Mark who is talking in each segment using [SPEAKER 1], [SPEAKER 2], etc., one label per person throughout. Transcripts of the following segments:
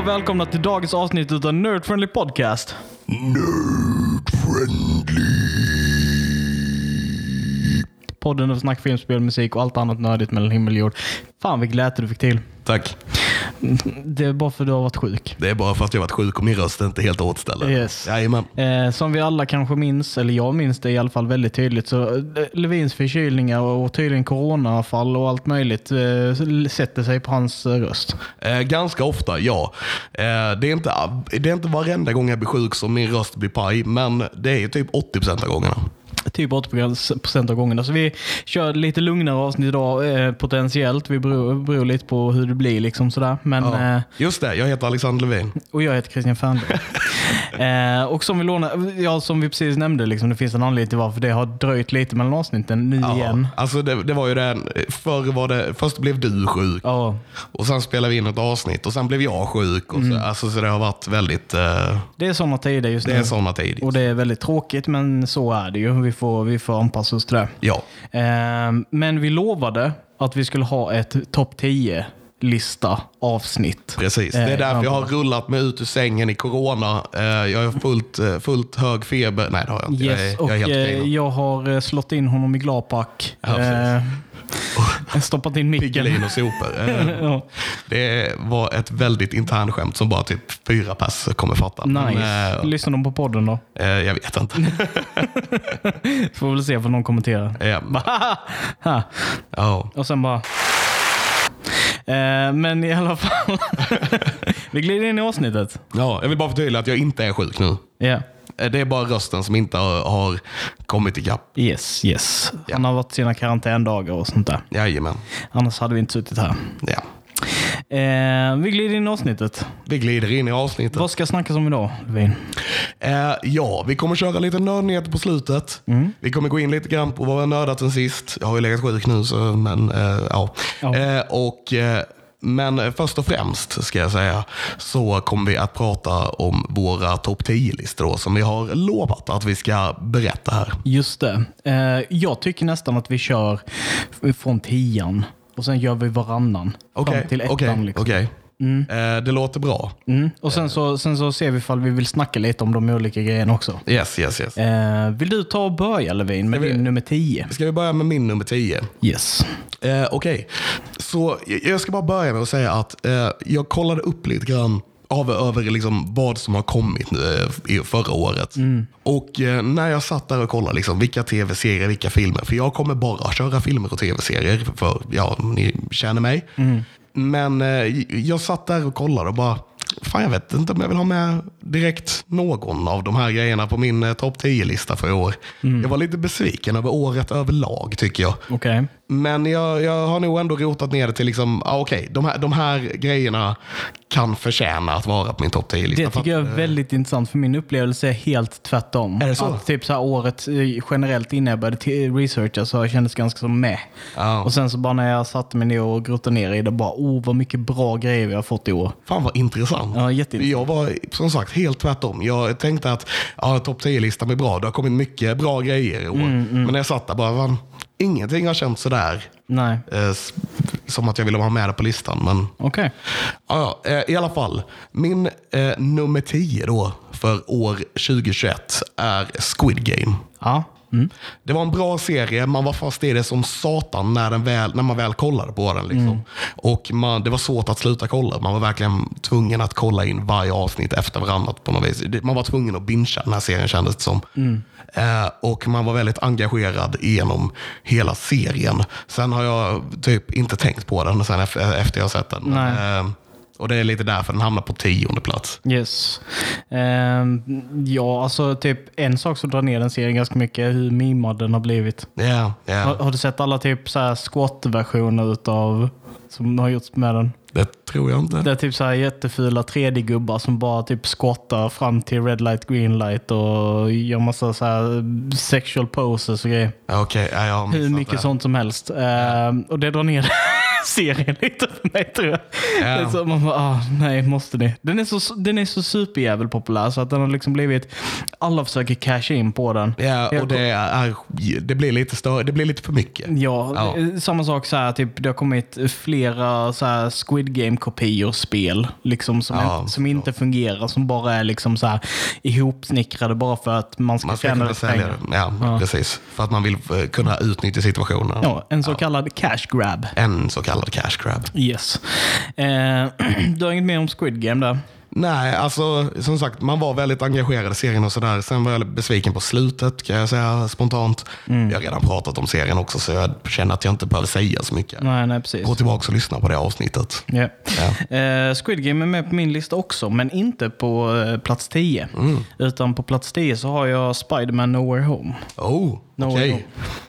[SPEAKER 1] Och välkomna till dagens avsnitt av Nerd Friendly Podcast. Podden där vi snackar film, spel, musik och allt annat nördigt mellan himmel och jord. Fan vilket läte du fick till.
[SPEAKER 2] Tack.
[SPEAKER 1] Det är bara för att du har varit sjuk.
[SPEAKER 2] Det är bara för att jag varit sjuk och min röst är inte helt återställd.
[SPEAKER 1] Yes.
[SPEAKER 2] Jajamän.
[SPEAKER 1] Eh, som vi alla kanske minns, eller jag minns det i alla fall väldigt tydligt, så eh, Levins förkylningar och tydligen coronafall och allt möjligt eh, sätter sig på hans eh, röst.
[SPEAKER 2] Eh, ganska ofta, ja. Eh, det, är inte, det är inte varenda gång jag blir sjuk som min röst blir paj, men det är typ 80% av gångerna.
[SPEAKER 1] Typ 80% av gångerna. Så vi kör lite lugnare avsnitt idag eh, potentiellt. Vi beror, beror lite på hur det blir. liksom sådär. Men,
[SPEAKER 2] Ja.
[SPEAKER 1] eh,
[SPEAKER 2] Just det, jag heter Alexander Levin.
[SPEAKER 1] och jag heter Christian Fernberg. eh, och som vi, lånar, ja, som vi precis nämnde, liksom, det finns en anledning till varför det har dröjt lite mellan avsnitten nu igen.
[SPEAKER 2] Alltså det, det var ju det, förr var det, först blev du sjuk
[SPEAKER 1] Ja,
[SPEAKER 2] och sen spelade vi in ett avsnitt och sen blev jag sjuk. Och så,
[SPEAKER 1] Mm.
[SPEAKER 2] alltså, så det har varit väldigt, eh,
[SPEAKER 1] det är sådana tider just
[SPEAKER 2] det
[SPEAKER 1] nu.
[SPEAKER 2] är sådana tider.
[SPEAKER 1] Och det är väldigt tråkigt, men så är det ju. Vi får, vi får anpassa oss till det.
[SPEAKER 2] Ja,
[SPEAKER 1] Eh, men vi lovade att vi skulle ha ett topp 10-lista avsnitt.
[SPEAKER 2] precis. Det
[SPEAKER 1] Eh,
[SPEAKER 2] är därför jag har rullat mig ut ur sängen i corona. Eh, jag har fullt, eh, fullt hög feber. Nej, det har jag inte. jag, är,
[SPEAKER 1] Yes,
[SPEAKER 2] jag
[SPEAKER 1] och
[SPEAKER 2] är helt
[SPEAKER 1] eh,
[SPEAKER 2] okej.
[SPEAKER 1] jag har eh, slått in honom i gladpack.
[SPEAKER 2] Ja.
[SPEAKER 1] Eh, stoppat in micken.
[SPEAKER 2] Piggelin och sopor. Eh,
[SPEAKER 1] ja,
[SPEAKER 2] Det var ett väldigt internt skämt som bara typ fyra pers kommer fatta. Men,
[SPEAKER 1] nice.
[SPEAKER 2] eh,
[SPEAKER 1] Lyssnar de på podden då?
[SPEAKER 2] eh, jag vet inte.
[SPEAKER 1] Får väl se vad någon kommenterar.
[SPEAKER 2] Eh, ja.
[SPEAKER 1] Och sen bara... Eh, men i alla fall. vi glider in i avsnittet.
[SPEAKER 2] ja, jag vill bara förtydliga att jag inte är sjuk nu.
[SPEAKER 1] Ja.
[SPEAKER 2] Eh, Det är bara rösten som inte har, har kommit ikapp.
[SPEAKER 1] Yes, yes.
[SPEAKER 2] Ja.
[SPEAKER 1] Han har varit sina karantändagar och sånt där.
[SPEAKER 2] Jajamän.
[SPEAKER 1] Annars hade vi inte suttit här.
[SPEAKER 2] Ja.
[SPEAKER 1] Eh, vi glider in i avsnittet.
[SPEAKER 2] Vi glider in i avsnittet.
[SPEAKER 1] Vad ska snackas om idag, Levin?
[SPEAKER 2] Eh, ja, vi kommer köra lite nördnyheter på slutet.
[SPEAKER 1] Mm.
[SPEAKER 2] Vi kommer gå in lite grann på vad vi har nördat sen sist. Jag har ju legat sjuk nu, så, men eh, ja.
[SPEAKER 1] Ja.
[SPEAKER 2] Eh, och, eh, men först och främst ska jag säga så kommer vi att prata om våra topp 10-listor som vi har lovat att vi ska berätta här.
[SPEAKER 1] Just det. Eh, jag tycker nästan att vi kör från tian och sen gör vi varannan.
[SPEAKER 2] Okej,
[SPEAKER 1] Fram till ettan.
[SPEAKER 2] okej,
[SPEAKER 1] liksom.
[SPEAKER 2] okej. Eh, det låter bra.
[SPEAKER 1] mm. Och sen så, sen så ser vi ifall vi vill snacka lite om de olika grejerna också.
[SPEAKER 2] Yes, yes, yes.
[SPEAKER 1] Eh, vill du ta och börja Levin med
[SPEAKER 2] vi-
[SPEAKER 1] din nummer 10?
[SPEAKER 2] Ska vi börja med min nummer 10?
[SPEAKER 1] Yes.
[SPEAKER 2] Eh, Okej, så jag- jag ska bara börja med att säga att eh, jag kollade upp lite grann av, över liksom vad som har kommit nu, eh, i förra året. Och eh, när jag satt där och kollade liksom, vilka tv-serier, vilka filmer. För jag kommer bara köra filmer och tv-serier, för ja, ni känner mig. Men eh, jag satt där och kollade och bara, fan jag vet inte om jag vill ha med direkt någon av de här grejerna på min eh, topp 10-lista för i år. Jag var lite besviken över året överlag tycker jag.
[SPEAKER 1] Okej.
[SPEAKER 2] Men jag, jag har nog ändå rotat ner det till liksom, ah, okej, de, här, de här grejerna kan förtjäna att vara på min topp 10-lista.
[SPEAKER 1] Det tycker jag är väldigt intressant för min upplevelse är helt tvärtom.
[SPEAKER 2] Är det så?
[SPEAKER 1] Att typ så här året eh, generellt innan jag började researcha så jag kändes ganska som med.
[SPEAKER 2] Ja.
[SPEAKER 1] Och sen så bara när jag satte mig ner och grottade ner i det, bara oh vad mycket bra grejer vi har fått i år.
[SPEAKER 2] Fan vad intressant.
[SPEAKER 1] Ja, jätteintressant.
[SPEAKER 2] Jag var som sagt helt tvärtom. Jag tänkte att ja, topp 10-listan är bra. Det har kommit mycket bra grejer i år.
[SPEAKER 1] Mm,
[SPEAKER 2] Men när jag satt där bara, fan, ingenting har känts sådär.
[SPEAKER 1] Nej,
[SPEAKER 2] Eh, som att jag ville ha med det på listan. Men
[SPEAKER 1] okej.
[SPEAKER 2] Ja, ja, eh, i alla fall. Min eh, nummer 10 då för år 2021 är Squid Game.
[SPEAKER 1] Ja. Mm.
[SPEAKER 2] Det var en bra serie, man var fast i det som satan när, väl, när man väl kollade på den. Liksom. Och man, det var svårt att sluta kolla. Man var verkligen tvungen att kolla in varje avsnitt efter varandra på något vis. Man var tvungen att bingea den här serien kändes det som. Eh, och man var väldigt engagerad genom hela serien. Sen har jag typ inte tänkt på den sen efter, jag sett den. Men, eh, och det är lite därför den hamnar på tionde plats.
[SPEAKER 1] Yes. Ehm, ja, alltså typ en sak som drar ner den serien ganska mycket är hur mimad den har blivit.
[SPEAKER 2] Ja, ja.
[SPEAKER 1] Har, har du sett alla typ så här squat-versioner utav som har gjorts med den.
[SPEAKER 2] Det tror jag inte.
[SPEAKER 1] Det är typ så här jättefula 3D-gubbar som bara typ skottar fram till red light, green light och gör massa så här sexual poses och grejer.
[SPEAKER 2] Ja, Okej, ja, jag har
[SPEAKER 1] Hur mycket
[SPEAKER 2] det.
[SPEAKER 1] sånt som helst. Ehm, och det drar ner serien lite för mig tror jag.
[SPEAKER 2] Ja.
[SPEAKER 1] Det är så, man bara, ah, nej, måste ni? Den är så, den är så superjävel populär så att den har liksom blivit, alla försöker casha in på den.
[SPEAKER 2] Ja,
[SPEAKER 1] Jag
[SPEAKER 2] och det, är, det, blir lite större, det blir lite för mycket.
[SPEAKER 1] Ja,
[SPEAKER 2] Ja.
[SPEAKER 1] samma sak så här, typ, det har kommit flera så här Squid Game-kopior spel liksom, som,
[SPEAKER 2] Ja,
[SPEAKER 1] inte, som inte fungerar, som bara är liksom så här, ihopsnickrade bara för att man ska,
[SPEAKER 2] Man ska
[SPEAKER 1] tjäna lite pengar.
[SPEAKER 2] det. Ja, precis. För att man vill eh, kunna utnyttja situationen.
[SPEAKER 1] Ja, en så kallad cash grab.
[SPEAKER 2] En så kallad cash grab.
[SPEAKER 1] Yes. Eh, du har inget mer om Squid Game där?
[SPEAKER 2] Nej, alltså som sagt, man var väldigt engagerad i serien och sådär. Sen var jag besviken på slutet kan jag säga spontant.
[SPEAKER 1] Mm.
[SPEAKER 2] Jag har redan pratat om serien också så jag känner att jag inte behöver säga så mycket.
[SPEAKER 1] Nej, nej precis.
[SPEAKER 2] Gå tillbaka och lyssna på det avsnittet.
[SPEAKER 1] Ja.
[SPEAKER 2] Ja.
[SPEAKER 1] Eh, Squid Game är med på min lista också, men inte på eh, plats 10.
[SPEAKER 2] Mm.
[SPEAKER 1] Utan på plats 10 så har jag Spider-Man Nowhere Home.
[SPEAKER 2] Oh,
[SPEAKER 1] No
[SPEAKER 2] okej.
[SPEAKER 1] Home.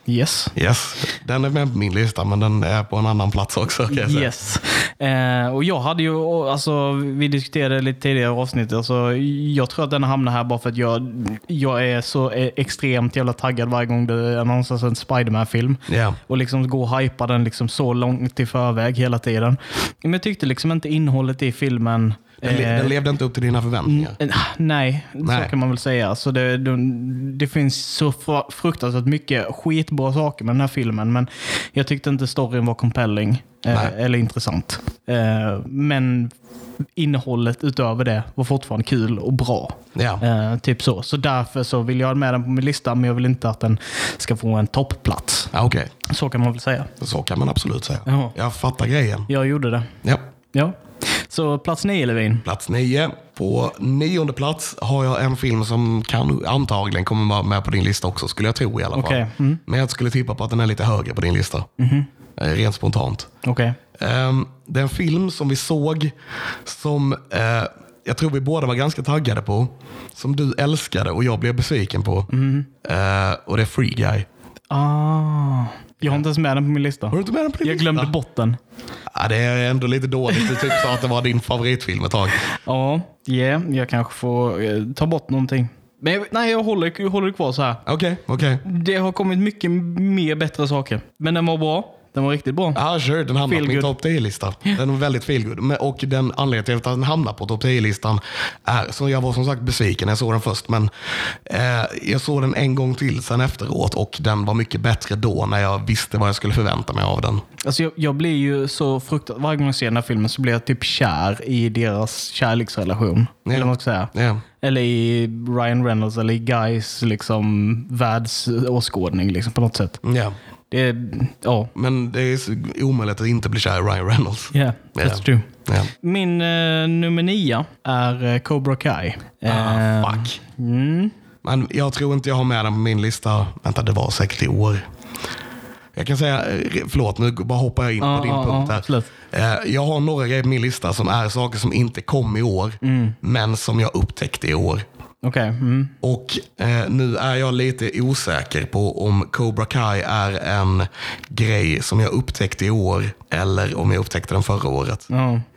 [SPEAKER 1] Yes.
[SPEAKER 2] Yes, den är med på min lista men den är på en annan plats också.
[SPEAKER 1] Yes. Eh, och jag hade ju, alltså, vi diskuterade lite tidigare i avsnittet, alltså, jag tror att den hamnar här bara för att jag, jag är så eh, extremt jävla taggad varje gång det annonseras en Spider-Man-film.
[SPEAKER 2] Ja.
[SPEAKER 1] Och liksom gå och hypa den liksom så långt i förväg hela tiden. Men jag tyckte liksom inte innehållet i filmen
[SPEAKER 2] Den, le-
[SPEAKER 1] eh,
[SPEAKER 2] den levde inte upp till dina förväntningar.
[SPEAKER 1] Nej,
[SPEAKER 2] Nej.
[SPEAKER 1] så kan man väl säga. Så det, det, det finns så fr- fruktansvärt mycket skitbra saker med den här filmen, men jag tyckte inte storyn var compelling eh, eller intressant. Eh, men innehållet utöver det var fortfarande kul och bra.
[SPEAKER 2] Ja.
[SPEAKER 1] Eh, typ så. Så därför så vill jag ha med den på min lista, men jag vill inte att den ska få en toppplats.
[SPEAKER 2] Ja, Okej,
[SPEAKER 1] Så kan man väl säga.
[SPEAKER 2] så kan man absolut säga.
[SPEAKER 1] Ja.
[SPEAKER 2] Jag fattar grejen.
[SPEAKER 1] Jag gjorde det.
[SPEAKER 2] Ja.
[SPEAKER 1] Ja. Så plats nio, Levin.
[SPEAKER 2] Plats nio. På nionde plats har jag en film som kan, antagligen kommer vara med på din lista också, skulle jag tro i alla fall.
[SPEAKER 1] Okej. Mm.
[SPEAKER 2] Men jag skulle tippa på att den är lite högre på din lista. Eh, Rent spontant.
[SPEAKER 1] Okej.
[SPEAKER 2] Um, det är en film som vi såg som eh, jag tror vi båda var ganska taggade på. Som du älskade och jag blev besviken på. Eh, och det är Free Guy.
[SPEAKER 1] Ah. Jag har inte ens med den på min lista.
[SPEAKER 2] Har du inte med den på din
[SPEAKER 1] Jag
[SPEAKER 2] lista?
[SPEAKER 1] glömde bort den.
[SPEAKER 2] Ja, det är ändå lite dåligt. Du typ sa att det var din favoritfilm ett tag.
[SPEAKER 1] Ja, yeah, jag kanske får eh, ta bort någonting. Men jag, nej, jag håller, jag håller kvar så här.
[SPEAKER 2] Okej, okej.
[SPEAKER 1] Det har kommit mycket mer bättre saker. Men den var bra. Den var riktigt bra.
[SPEAKER 2] Ja, sure. Den hamnar
[SPEAKER 1] Feel
[SPEAKER 2] på min topp 10-lista. Den är väldigt feelgood. Och den anledningen till att den hamnar på topp 10-listan är, så jag var som sagt besviken när jag såg den först, men eh, jag såg den en gång till sen efteråt och den var mycket bättre då när jag visste vad jag skulle förvänta mig av den.
[SPEAKER 1] Alltså jag, jag blir ju så fruktansvärt... Varje gång jag ser den här filmen så blir jag typ kär i deras kärleksrelation.
[SPEAKER 2] Ja.
[SPEAKER 1] Eller vad man ska säga.
[SPEAKER 2] Ja.
[SPEAKER 1] Eller i Ryan Reynolds eller i Guys liksom, världsåskådning liksom, på något sätt.
[SPEAKER 2] Ja.
[SPEAKER 1] Det är... Ja.
[SPEAKER 2] Men det är omöjligt att inte bli kär i Ryan Reynolds.
[SPEAKER 1] Yeah, that's
[SPEAKER 2] Ja.
[SPEAKER 1] true.
[SPEAKER 2] Ja.
[SPEAKER 1] Min eh, nummer nio är eh, Cobra Kai.
[SPEAKER 2] Ah,
[SPEAKER 1] Eh,
[SPEAKER 2] fuck.
[SPEAKER 1] Mm.
[SPEAKER 2] Men jag tror inte jag har med den på min lista. Vänta, det var säkert i år. Jag kan säga, förlåt nu bara hoppar jag in
[SPEAKER 1] Ja,
[SPEAKER 2] på din
[SPEAKER 1] ja,
[SPEAKER 2] punkt här. Eh, Jag har några grejer på min lista som är saker som inte kom i år,
[SPEAKER 1] Mm.
[SPEAKER 2] men som jag upptäckte i år.
[SPEAKER 1] Okej. Mm.
[SPEAKER 2] Och eh, nu är jag lite osäker på om Cobra Kai är en grej som jag upptäckte i år eller om jag upptäckte den förra året.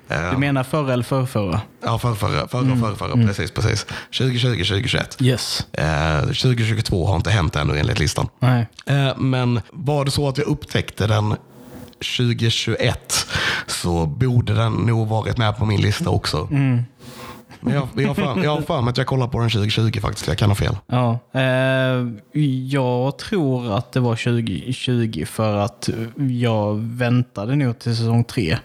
[SPEAKER 2] Eh,
[SPEAKER 1] Du menar förra eller förrförra?
[SPEAKER 2] Ja, förra, förra, förra,
[SPEAKER 1] Mm.
[SPEAKER 2] förra, förra precis, precis. 2020, 2021.
[SPEAKER 1] Yes.
[SPEAKER 2] Eh, 2022 har inte hänt ännu enligt listan.
[SPEAKER 1] Nej.
[SPEAKER 2] Eh, men var det så att jag upptäckte den 2021 så borde den nog varit med på min lista också.
[SPEAKER 1] Mm.
[SPEAKER 2] Men jag, jag, har för, jag har för mig att jag kollade på den 2020 faktiskt. Jag kan ha fel.
[SPEAKER 1] Ja. Eh, jag tror att det var 2020 för att jag väntade nog till säsong tre.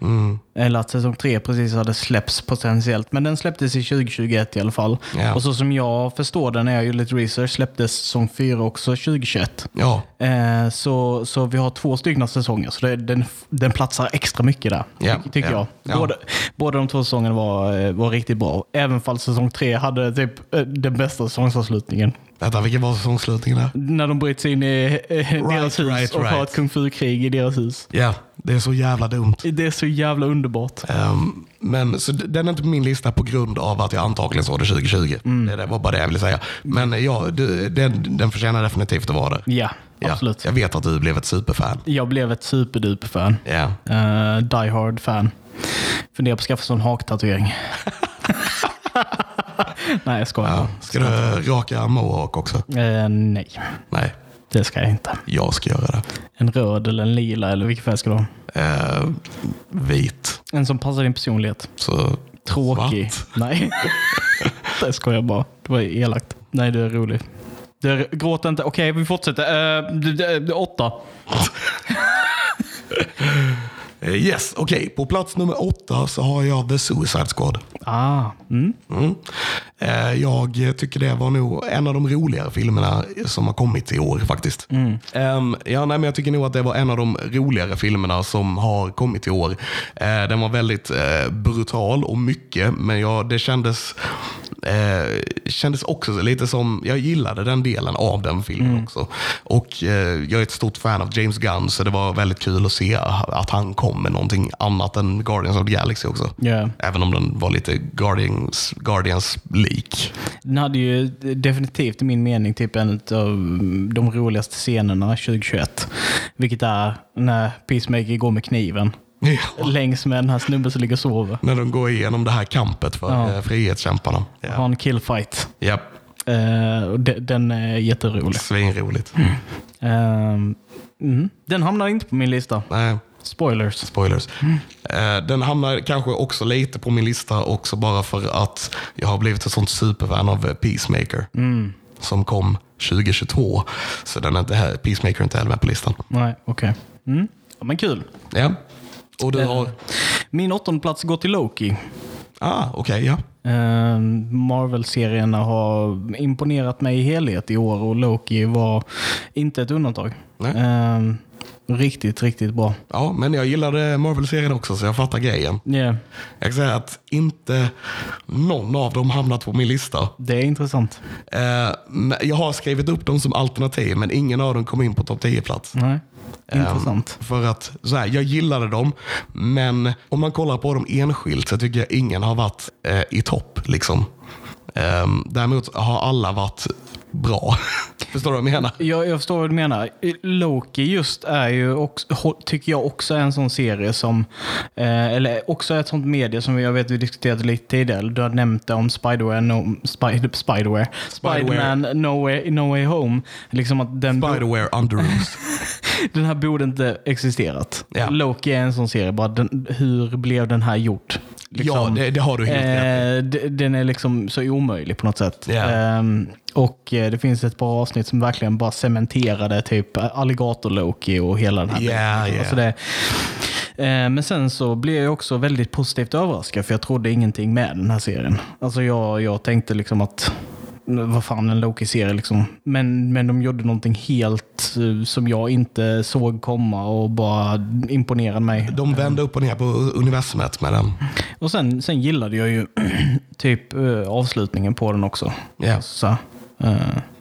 [SPEAKER 2] Mm.
[SPEAKER 1] Eller att säsong tre precis hade släppts potentiellt. Men den släpptes i 2021 i alla fall.
[SPEAKER 2] Ja.
[SPEAKER 1] Och så som jag förstår det när jag gjorde lite research släpptes säsong fyra också 2021.
[SPEAKER 2] Ja,
[SPEAKER 1] Eh, så, så vi har två stycken säsonger, så det, den, den platsar extra mycket där.
[SPEAKER 2] Ja,
[SPEAKER 1] ty- tycker
[SPEAKER 2] ja,
[SPEAKER 1] jag.
[SPEAKER 2] ja.
[SPEAKER 1] Båda, båda de två säsongerna var, eh, var riktigt bra. Även fall säsong tre hade typ eh, den bästa säsongsavslutningen.
[SPEAKER 2] Vänta vilken var säsongsslutningen där?
[SPEAKER 1] När de bryter sig in i eh, deras hus
[SPEAKER 2] right,
[SPEAKER 1] och har
[SPEAKER 2] right.
[SPEAKER 1] ett kung fu-krig i deras hus.
[SPEAKER 2] Ja, det är så jävla dumt.
[SPEAKER 1] Det är så jävla underbart.
[SPEAKER 2] Ehm, men så den är inte på min lista på grund av att jag antagligen såg det 2020.
[SPEAKER 1] Mm.
[SPEAKER 2] Det, det var bara det jag ville säga. Men ja, du, den, den förtjänar definitivt att vara där.
[SPEAKER 1] Ja,
[SPEAKER 2] Ja,
[SPEAKER 1] absolut.
[SPEAKER 2] Jag vet att du blev ett superfan.
[SPEAKER 1] Jag blev ett superduper-fan.
[SPEAKER 2] Ja.
[SPEAKER 1] Uh, die Hard-fan. Funderar på att skaffa sån haktatuering. nej, jag skojar.
[SPEAKER 2] Ja. Ska du raka mohawk också?
[SPEAKER 1] Eh, nej,
[SPEAKER 2] Nej,
[SPEAKER 1] det ska jag inte.
[SPEAKER 2] jag ska göra det.
[SPEAKER 1] En röd eller en lila eller vilken färg ska du ha?
[SPEAKER 2] Eh, vit.
[SPEAKER 1] En som passar din personlighet.
[SPEAKER 2] Så
[SPEAKER 1] Tråkig.
[SPEAKER 2] svart.
[SPEAKER 1] Nej, det skojar jag bara. Det var elakt. Nej, du är rolig. Du är, gråt inte. Okej, vi fortsätter. Uh, åtta.
[SPEAKER 2] Eh, Yes, okej. På plats nummer åtta så har jag The Suicide Squad.
[SPEAKER 1] Ah, mm.
[SPEAKER 2] Mm. Eh, Jag tycker det var nog en av de roligare filmerna som har kommit i år faktiskt. Ehm, ja, nej, men jag tycker nog att det var en av de roligare filmerna som har kommit i år. Eh, Den var väldigt brutal och mycket, men ja, det kändes, eh, kändes också lite som, jag gillade den delen av den filmen också. Och eh, jag är ett stort fan av James Gunn, så det var väldigt kul att se att han kom med någonting annat än Guardians of the Galaxy också.
[SPEAKER 1] Yeah.
[SPEAKER 2] Även om den var lite Guardians, Guardians-lik.
[SPEAKER 1] Den hade ju definitivt i min mening typ en av de roligaste scenerna 2021. Vilket är när Peacemaker går med kniven
[SPEAKER 2] Ja.
[SPEAKER 1] längs med den här snubben som ligger och sover.
[SPEAKER 2] När de går igenom det här kampet för
[SPEAKER 1] Ja.
[SPEAKER 2] ja. frihetskämparna.
[SPEAKER 1] Har
[SPEAKER 2] Ja.
[SPEAKER 1] en killfight.
[SPEAKER 2] Japp,
[SPEAKER 1] Eh, och de, den är jätterolig.
[SPEAKER 2] svinroligt.
[SPEAKER 1] Ehm, mm. Den hamnar inte på min lista.
[SPEAKER 2] Nej,
[SPEAKER 1] Spoilers.
[SPEAKER 2] spoilers. Eh, Den hamnar kanske också lite på min lista också bara för att jag har blivit ett sånt superfan av Peacemaker. Som kom 2022. Så den är inte här, Peacemaker är inte heller med på listan.
[SPEAKER 1] Nej, okej. Mm. Ja, men kul.
[SPEAKER 2] Ja. Och du
[SPEAKER 1] Eh.
[SPEAKER 2] har...
[SPEAKER 1] Min åttonde plats går till Loki.
[SPEAKER 2] Ah, okej, ja.
[SPEAKER 1] Eh, Marvel-serierna har imponerat mig i helhet i år och Loki var inte ett undantag.
[SPEAKER 2] Nej.
[SPEAKER 1] Eh, riktigt, riktigt bra.
[SPEAKER 2] Ja, men jag gillade Marvel-serien också så jag fattar grejen.
[SPEAKER 1] Yeah,
[SPEAKER 2] Jag kan säga att inte någon av dem hamnat på min lista.
[SPEAKER 1] det är intressant.
[SPEAKER 2] Eh, jag har skrivit upp dem som alternativ, men ingen av dem kom in på topp 10-plats.
[SPEAKER 1] Nej, intressant.
[SPEAKER 2] För att så här, jag gillade dem, men om man kollar på dem enskilt så tycker jag ingen har varit eh, i topp. Liksom. Eh, däremot har alla varit bra. Förstår du vad jag menar?
[SPEAKER 1] Jag, jag förstår vad du menar. Loki just är ju också, tycker jag också är en sån serie som, eh, eller också ett sånt media som jag vet vi diskuterade lite tidigare. Du har nämnt det om Spiderware, no, Spider, Spiderware. Spiderman no way, no way Home. Liksom att den,
[SPEAKER 2] Spiderware under roofs.
[SPEAKER 1] den här borde inte existerat.
[SPEAKER 2] Ja.
[SPEAKER 1] Loki är en sån serie. Bara den, hur blev den här gjord?
[SPEAKER 2] ja, det, det har du helt rätt i.
[SPEAKER 1] Eh, den är liksom så omöjlig på något sätt.
[SPEAKER 2] Ja.
[SPEAKER 1] Ehm, och eh, det finns ett par avsnitt som verkligen bara cementerade typ alligator-Loki och hela den här biten.
[SPEAKER 2] ja.
[SPEAKER 1] Alltså det, eh, men sen så blev jag också väldigt positivt överraskad för jag trodde ingenting med den här serien. Alltså jag, jag tänkte liksom att vad fan en Loki-serie liksom. Men, men de gjorde någonting helt eh, som jag inte såg komma och bara imponerade mig.
[SPEAKER 2] De vände upp och ner på universumet med den.
[SPEAKER 1] Och sen, sen gillade jag ju typ eh, avslutningen på den också.
[SPEAKER 2] Ja.
[SPEAKER 1] Så, eh,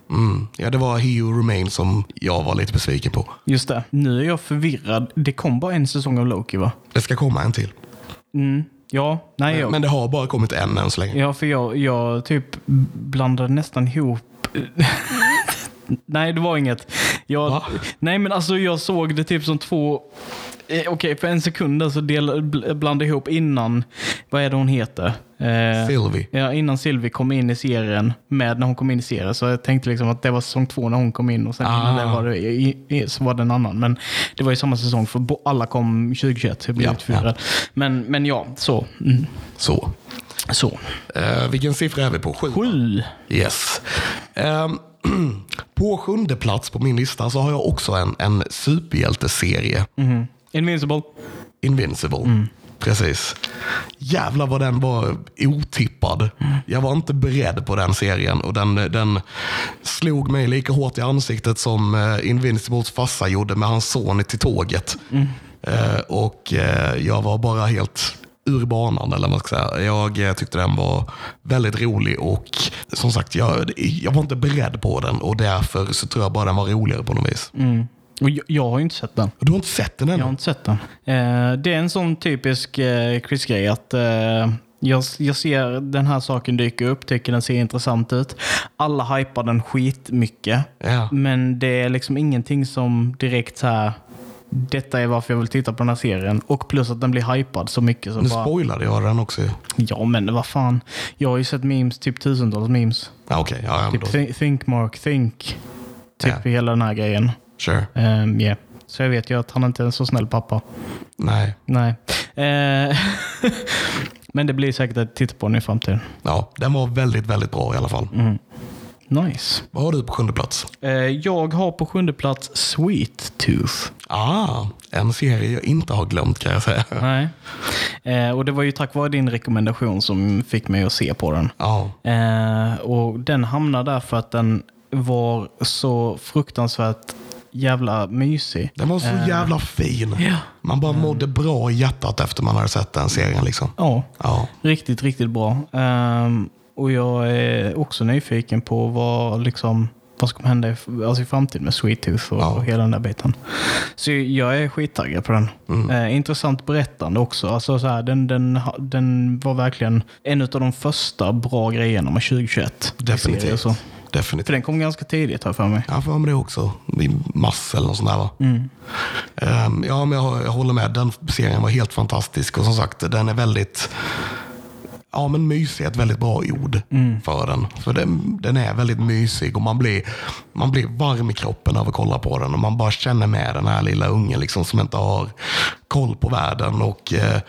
[SPEAKER 2] Mm. ja, det var He Who Remains som jag var lite besviken på.
[SPEAKER 1] just det. Nu är jag förvirrad. Det kom bara en säsong av Loki va?
[SPEAKER 2] Det ska komma en till.
[SPEAKER 1] Mm. Ja, nej, jag,
[SPEAKER 2] Men det har bara kommit en än så länge.
[SPEAKER 1] ja, för jag, jag typ blandade nästan ihop Nej, det var inget. Jag,
[SPEAKER 2] Va?
[SPEAKER 1] nej, men alltså jag såg det typ som två... Eh, Okej, för en sekund så del, bl- blandade ihop innan, vad är det hon heter? Eh,
[SPEAKER 2] Sylvie.
[SPEAKER 1] Ja, innan Sylvie kom in i serien, med när hon kom in i serien. Så jag tänkte liksom att det var säsong två när hon kom in och sen
[SPEAKER 2] Ah.
[SPEAKER 1] det var det, i, i, så var det en annan. Men det var ju samma säsong för alla kom 2021. Så jag blev
[SPEAKER 2] Ja,
[SPEAKER 1] lite förvirrad. Men, men ja, så. Mm,
[SPEAKER 2] Så.
[SPEAKER 1] så.
[SPEAKER 2] Eh, vilken siffra är vi på? Sju?
[SPEAKER 1] Sju.
[SPEAKER 2] Yes. Ehm, på sjunde plats på min lista så har jag också en, en superhjälteserie.
[SPEAKER 1] Mhm. Invincible.
[SPEAKER 2] Invincible. Precis. Jävlar vad den var otippad. Jag var inte beredd på den serien och den, den slog mig lika hårt i ansiktet som eh, Invincibles farsa gjorde med hans son till tåget. Eh, och eh, jag var bara helt ur banan eller vad ska säga. Jag eh, tyckte den var väldigt rolig och som sagt, jag, jag var inte beredd på den och därför så tror jag bara den var roligare på något vis.
[SPEAKER 1] Mm. Och jag, jag har ju inte sett den.
[SPEAKER 2] Du har inte sett den ännu?
[SPEAKER 1] Jag har inte sett den. Eh, det är en sån typisk eh, Chris-grej att eh, Jag, jag ser den här saken dyka upp, tycker den ser intressant ut. Alla hypar den skitmycket.
[SPEAKER 2] Ja.
[SPEAKER 1] Men det är liksom ingenting som direkt så här. Detta är varför jag vill titta på den här serien. Och plus att den blir hypad så mycket. Så
[SPEAKER 2] Nu
[SPEAKER 1] bara,
[SPEAKER 2] spoilade jag den också.
[SPEAKER 1] ja, men vad fan. Jag har ju sett memes, typ tusentals memes.
[SPEAKER 2] Ja, Okej, ja, ja,
[SPEAKER 1] Typ thi- think Mark, think. Typ
[SPEAKER 2] Ja.
[SPEAKER 1] hela den här grejen.
[SPEAKER 2] sure.
[SPEAKER 1] Um, yeah. Så jag vet ju att han inte är en så snäll pappa.
[SPEAKER 2] Nej.
[SPEAKER 1] Nej. Eh, men det blir säkert att titta på den i framtiden.
[SPEAKER 2] Ja, den var väldigt, väldigt bra i alla fall.
[SPEAKER 1] Mm. Nice.
[SPEAKER 2] Vad har du på sjunde plats?
[SPEAKER 1] Eh, jag har på sjunde plats Sweet Tooth.
[SPEAKER 2] Ah, en serie jag inte har glömt kan jag säga.
[SPEAKER 1] Nej. Eh, och det var ju tack vare din rekommendation som fick mig att se på den.
[SPEAKER 2] Ja,
[SPEAKER 1] Eh, och den hamnade där för att den var så fruktansvärt jävla mysig.
[SPEAKER 2] den var så jävla fin.
[SPEAKER 1] Ja.
[SPEAKER 2] Man bara mådde bra i hjärtat efter man hade sett den serien. Liksom.
[SPEAKER 1] Ja,
[SPEAKER 2] Ja,
[SPEAKER 1] riktigt, riktigt bra. Och jag är också nyfiken på vad, liksom, vad ska hända i, alltså i framtiden med Sweet Tooth och,
[SPEAKER 2] Ja.
[SPEAKER 1] och hela den där biten. Så jag är skittaggad på den. Eh, intressant berättande också. Alltså så här, den, den, den var verkligen en av de första bra grejerna med 2021. i
[SPEAKER 2] definitivt.
[SPEAKER 1] Så.
[SPEAKER 2] definitivt.
[SPEAKER 1] För den kom ganska tidigt har jag för mig.
[SPEAKER 2] Har för mig det också. I mars eller något sånt där va? Ehm, ja, men jag, jag håller med. Den serien var helt fantastisk. Och som sagt, den är väldigt... Ja, men mysig är ett väldigt bra ord för den. För den, den är väldigt mysig och man blir, man blir varm i kroppen av att kolla på den. Och man bara känner med den här lilla ungen liksom, som inte har koll på världen. Och eh,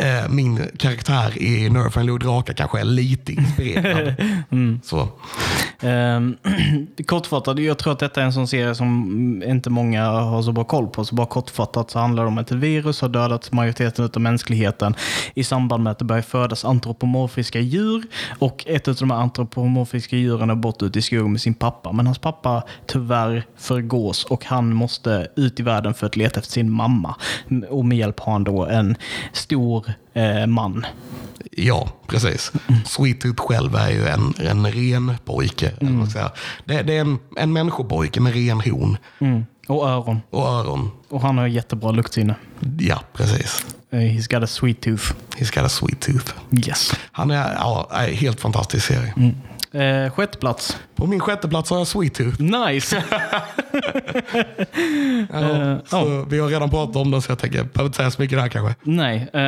[SPEAKER 2] eh, min karaktär i Nerf and Draka kanske är lite inspirerad. Så.
[SPEAKER 1] Um, kortfattat, jag tror att detta är en sån serie som inte många har så bra koll på. Så bara kortfattat så handlar det om att ett virus har dödat majoriteten av mänskligheten i samband med att det börjar födas antropomorfiska djur. Och ett av de här antropomorfiska djuren är bort ut i skogen med sin pappa. Men hans pappa tyvärr förgås och han måste ut i världen för att leta efter sin mamma. Och med hjälp har han då en stor eh, man.
[SPEAKER 2] Ja, precis. Sweet Tooth själv är ju en, en ren pojke. säga. Det, det är en, en människopojke med ren horn
[SPEAKER 1] Mm. Och öron.
[SPEAKER 2] och öron.
[SPEAKER 1] Och han har jättebra luktsinne.
[SPEAKER 2] Ja, precis.
[SPEAKER 1] Eh, He's got a sweet tooth.
[SPEAKER 2] He's got a sweet tooth.
[SPEAKER 1] Yes.
[SPEAKER 2] Han är, ja, helt fantastisk serie.
[SPEAKER 1] Eh, sjätte plats.
[SPEAKER 2] På min sjätte plats har jag Sweet Tooth.
[SPEAKER 1] Nice!
[SPEAKER 2] Ja, så Vi har redan pratat om den så jag tänker, jag behöver inte säga så mycket där kanske.
[SPEAKER 1] Nej, eh,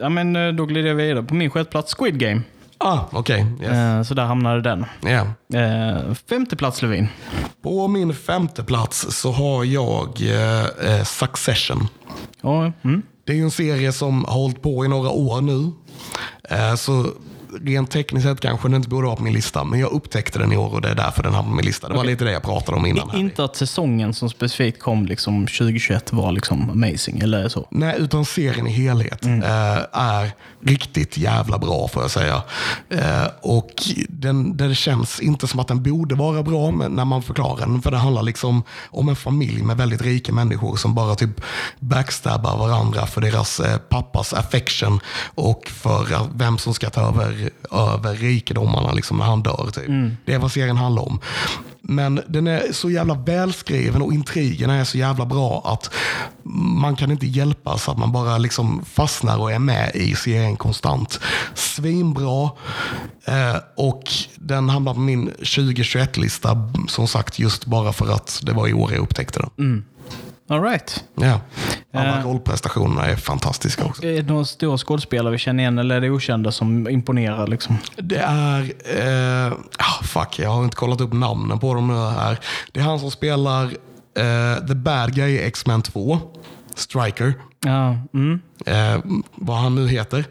[SPEAKER 1] ja, men eh, då glider jag vidare. På min sjätte plats Squid Game.
[SPEAKER 2] Ah, okej. Yes.
[SPEAKER 1] Eh, så där hamnade den.
[SPEAKER 2] Ja.
[SPEAKER 1] Eh, femte plats Levin.
[SPEAKER 2] På min femte plats så har jag eh, eh, Succession.
[SPEAKER 1] Ja, mm.
[SPEAKER 2] Det är ju en serie som har hållit på i några år nu. Eh, Så rent tekniskt sett kanske den inte borde vara på min lista, men jag upptäckte den i år och det är därför den har på min lista. Det var lite det jag pratade om innan. Här.
[SPEAKER 1] Inte att säsongen som specifikt kom liksom 2021 var liksom amazing, eller så.
[SPEAKER 2] Nej, utan serien i helhet
[SPEAKER 1] Mm.
[SPEAKER 2] eh, är riktigt jävla bra får jag säga. Eh, och den, det känns inte som att den borde vara bra men när man förklarar den. För det handlar liksom om en familj med väldigt rika människor som bara typ backstabbar varandra för deras eh, pappas affection och för vem som ska ta över, över rikedomarna liksom när han dör. Typ. Det är vad serien handlar om. Men den är så jävla välskriven och intrigerna är så jävla bra att man kan inte hjälpas att man bara liksom fastnar och är med i serien konstant. Svinbra. Eh, och den hamnar på min 2021-lista som sagt just bara för att det var i år jag upptäckte den.
[SPEAKER 1] All right.
[SPEAKER 2] Ja. Alla
[SPEAKER 1] Eh.
[SPEAKER 2] rollprestationerna är fantastiska också.
[SPEAKER 1] Är det några stora skådespelare vi känner igen eller är det okända som imponerar? Liksom?
[SPEAKER 2] Det är... Ah, fuck, jag har inte kollat upp namnen på dem nu här. Det är han som spelar eh, The Bad Guy i X-Men 2. Striker.
[SPEAKER 1] Ja, mm.
[SPEAKER 2] Eh, vad han nu heter.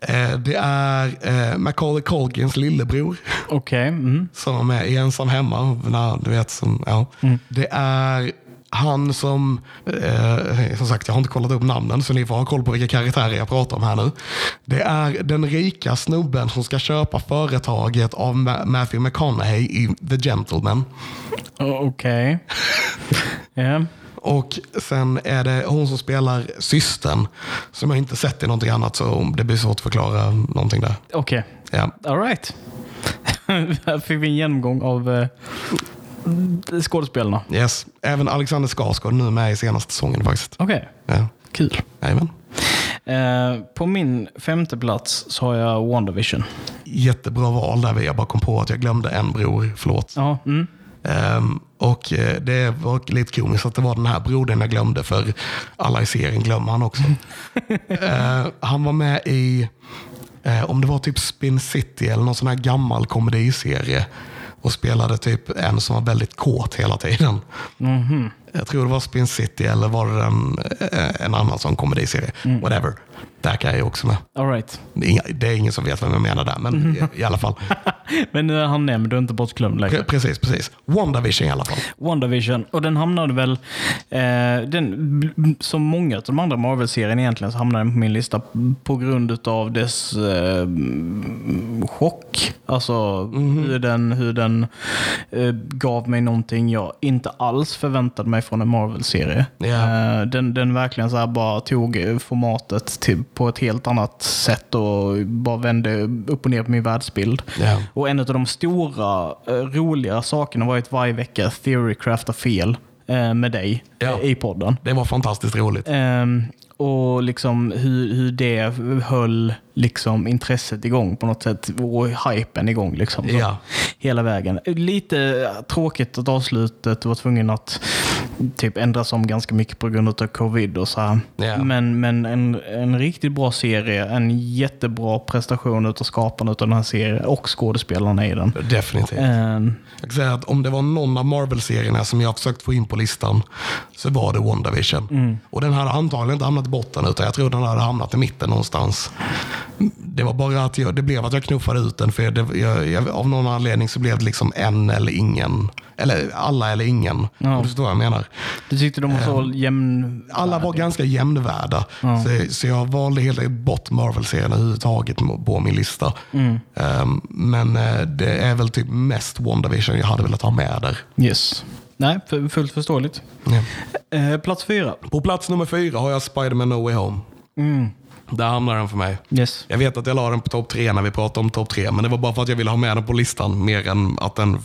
[SPEAKER 2] Eh, det är Macaulay Culkins lillebror.
[SPEAKER 1] Okej. Mm.
[SPEAKER 2] Som är med i Ensam Hemma. när- Du vet, som, ja. Det är han som, eh, som sagt jag har inte kollat upp namnen så ni får ha koll på vilka karaktärer jag pratar om här nu. Det är den rika snubben som ska köpa företaget av Ma- Matthew McConaughey i The Gentleman.
[SPEAKER 1] Okej. Ja.
[SPEAKER 2] Och sen är det hon som spelar systern som jag inte sett i någonting annat så det blir svårt att förklara någonting där.
[SPEAKER 1] Okej.
[SPEAKER 2] Ja.
[SPEAKER 1] All right. Här fick vi en genomgång av eh, skådespelarna.
[SPEAKER 2] Yes. Även Alexander Skarsgård nu med i senaste säsongen faktiskt.
[SPEAKER 1] Okej.
[SPEAKER 2] Ja.
[SPEAKER 1] Kul.
[SPEAKER 2] Jajamän.
[SPEAKER 1] Eh, på min femte plats så har jag WandaVision.
[SPEAKER 2] Jättebra val där. Jag bara kom på att jag glömde en bror. Förlåt.
[SPEAKER 1] Ja, mm.
[SPEAKER 2] Ehm, och eh, det var lite komiskt att det var den här brodern jag glömde för alla i serien glömmer han också. Eh, han var med i, eh, om det var typ Spin City eller någon sån här gammal komediserie och spelade typ en som var väldigt kåt hela tiden. Jag tror det var Spin City eller var det en, en annan sån komediserie. Whatever. Där kan jag ju också med.
[SPEAKER 1] All right.
[SPEAKER 2] Det är, inga, det är ingen som vet vem jag menar där, men i, i alla fall.
[SPEAKER 1] Men eh, han nämnde du inte bortglömd längre.
[SPEAKER 2] Pre- Precis, precis. WandaVision i alla fall.
[SPEAKER 1] WandaVision. Och den hamnade väl, eh, den, som många av de andra Marvel-serierna egentligen, så hamnade den på min lista på grund av dess eh, chock. Alltså hur den, hur den eh, gav mig någonting jag inte alls förväntade mig från en Marvel-serie. Eh, den, den verkligen så bara tog formatet till, på ett helt annat sätt och bara vände upp och ner på min världsbild.
[SPEAKER 2] Ja.
[SPEAKER 1] Och en av de stora, eh, roliga sakerna var att varje vecka Theorycrafta fel eh, med dig eh, i podden.
[SPEAKER 2] Det var fantastiskt roligt.
[SPEAKER 1] Ehm, och liksom hur, hur det höll liksom intresset igång på något sätt och hypen igång. Liksom, så
[SPEAKER 2] Ja.
[SPEAKER 1] Hela vägen. Lite tråkigt att avslutet var tvungen att typ ändras om ganska mycket på grund av covid och så här.
[SPEAKER 2] Ja.
[SPEAKER 1] Men, men en, en riktigt bra serie, en jättebra prestation av skaparna av den här serien och skådespelarna i den.
[SPEAKER 2] Definitivt.
[SPEAKER 1] Ehm,
[SPEAKER 2] Jag kan säga att om det var någon av Marvel-serierna som jag försökt få in på listan så var det WandaVision. Och den hade antagligen inte hamnat i botten utan jag tror den hade hamnat i mitten någonstans. Det var bara att jag, det blev att jag knuffade ut den för det, jag, jag, av någon anledning så blev det liksom en eller ingen. Eller alla eller ingen.
[SPEAKER 1] Ja.
[SPEAKER 2] Om du förstår vad jag menar.
[SPEAKER 1] du tyckte de var så jämn...
[SPEAKER 2] Alla var ganska jämnvärda. Så, så jag valde helt enkelt bort Marvel-serien överhuvudtaget på min lista. Ehm, men eh, det är väl typ mest WandaVision jag hade velat ha med där.
[SPEAKER 1] Yes. Nej, fullt förståeligt.
[SPEAKER 2] Ja.
[SPEAKER 1] Eh, plats fyra.
[SPEAKER 2] På plats nummer fyra har jag Spider-Man No Way Home. Där hamnar den för mig.
[SPEAKER 1] Yes.
[SPEAKER 2] Jag vet att jag la den på topp tre när vi pratade om topp tre, men det var bara för att jag ville ha med den på listan mer än att den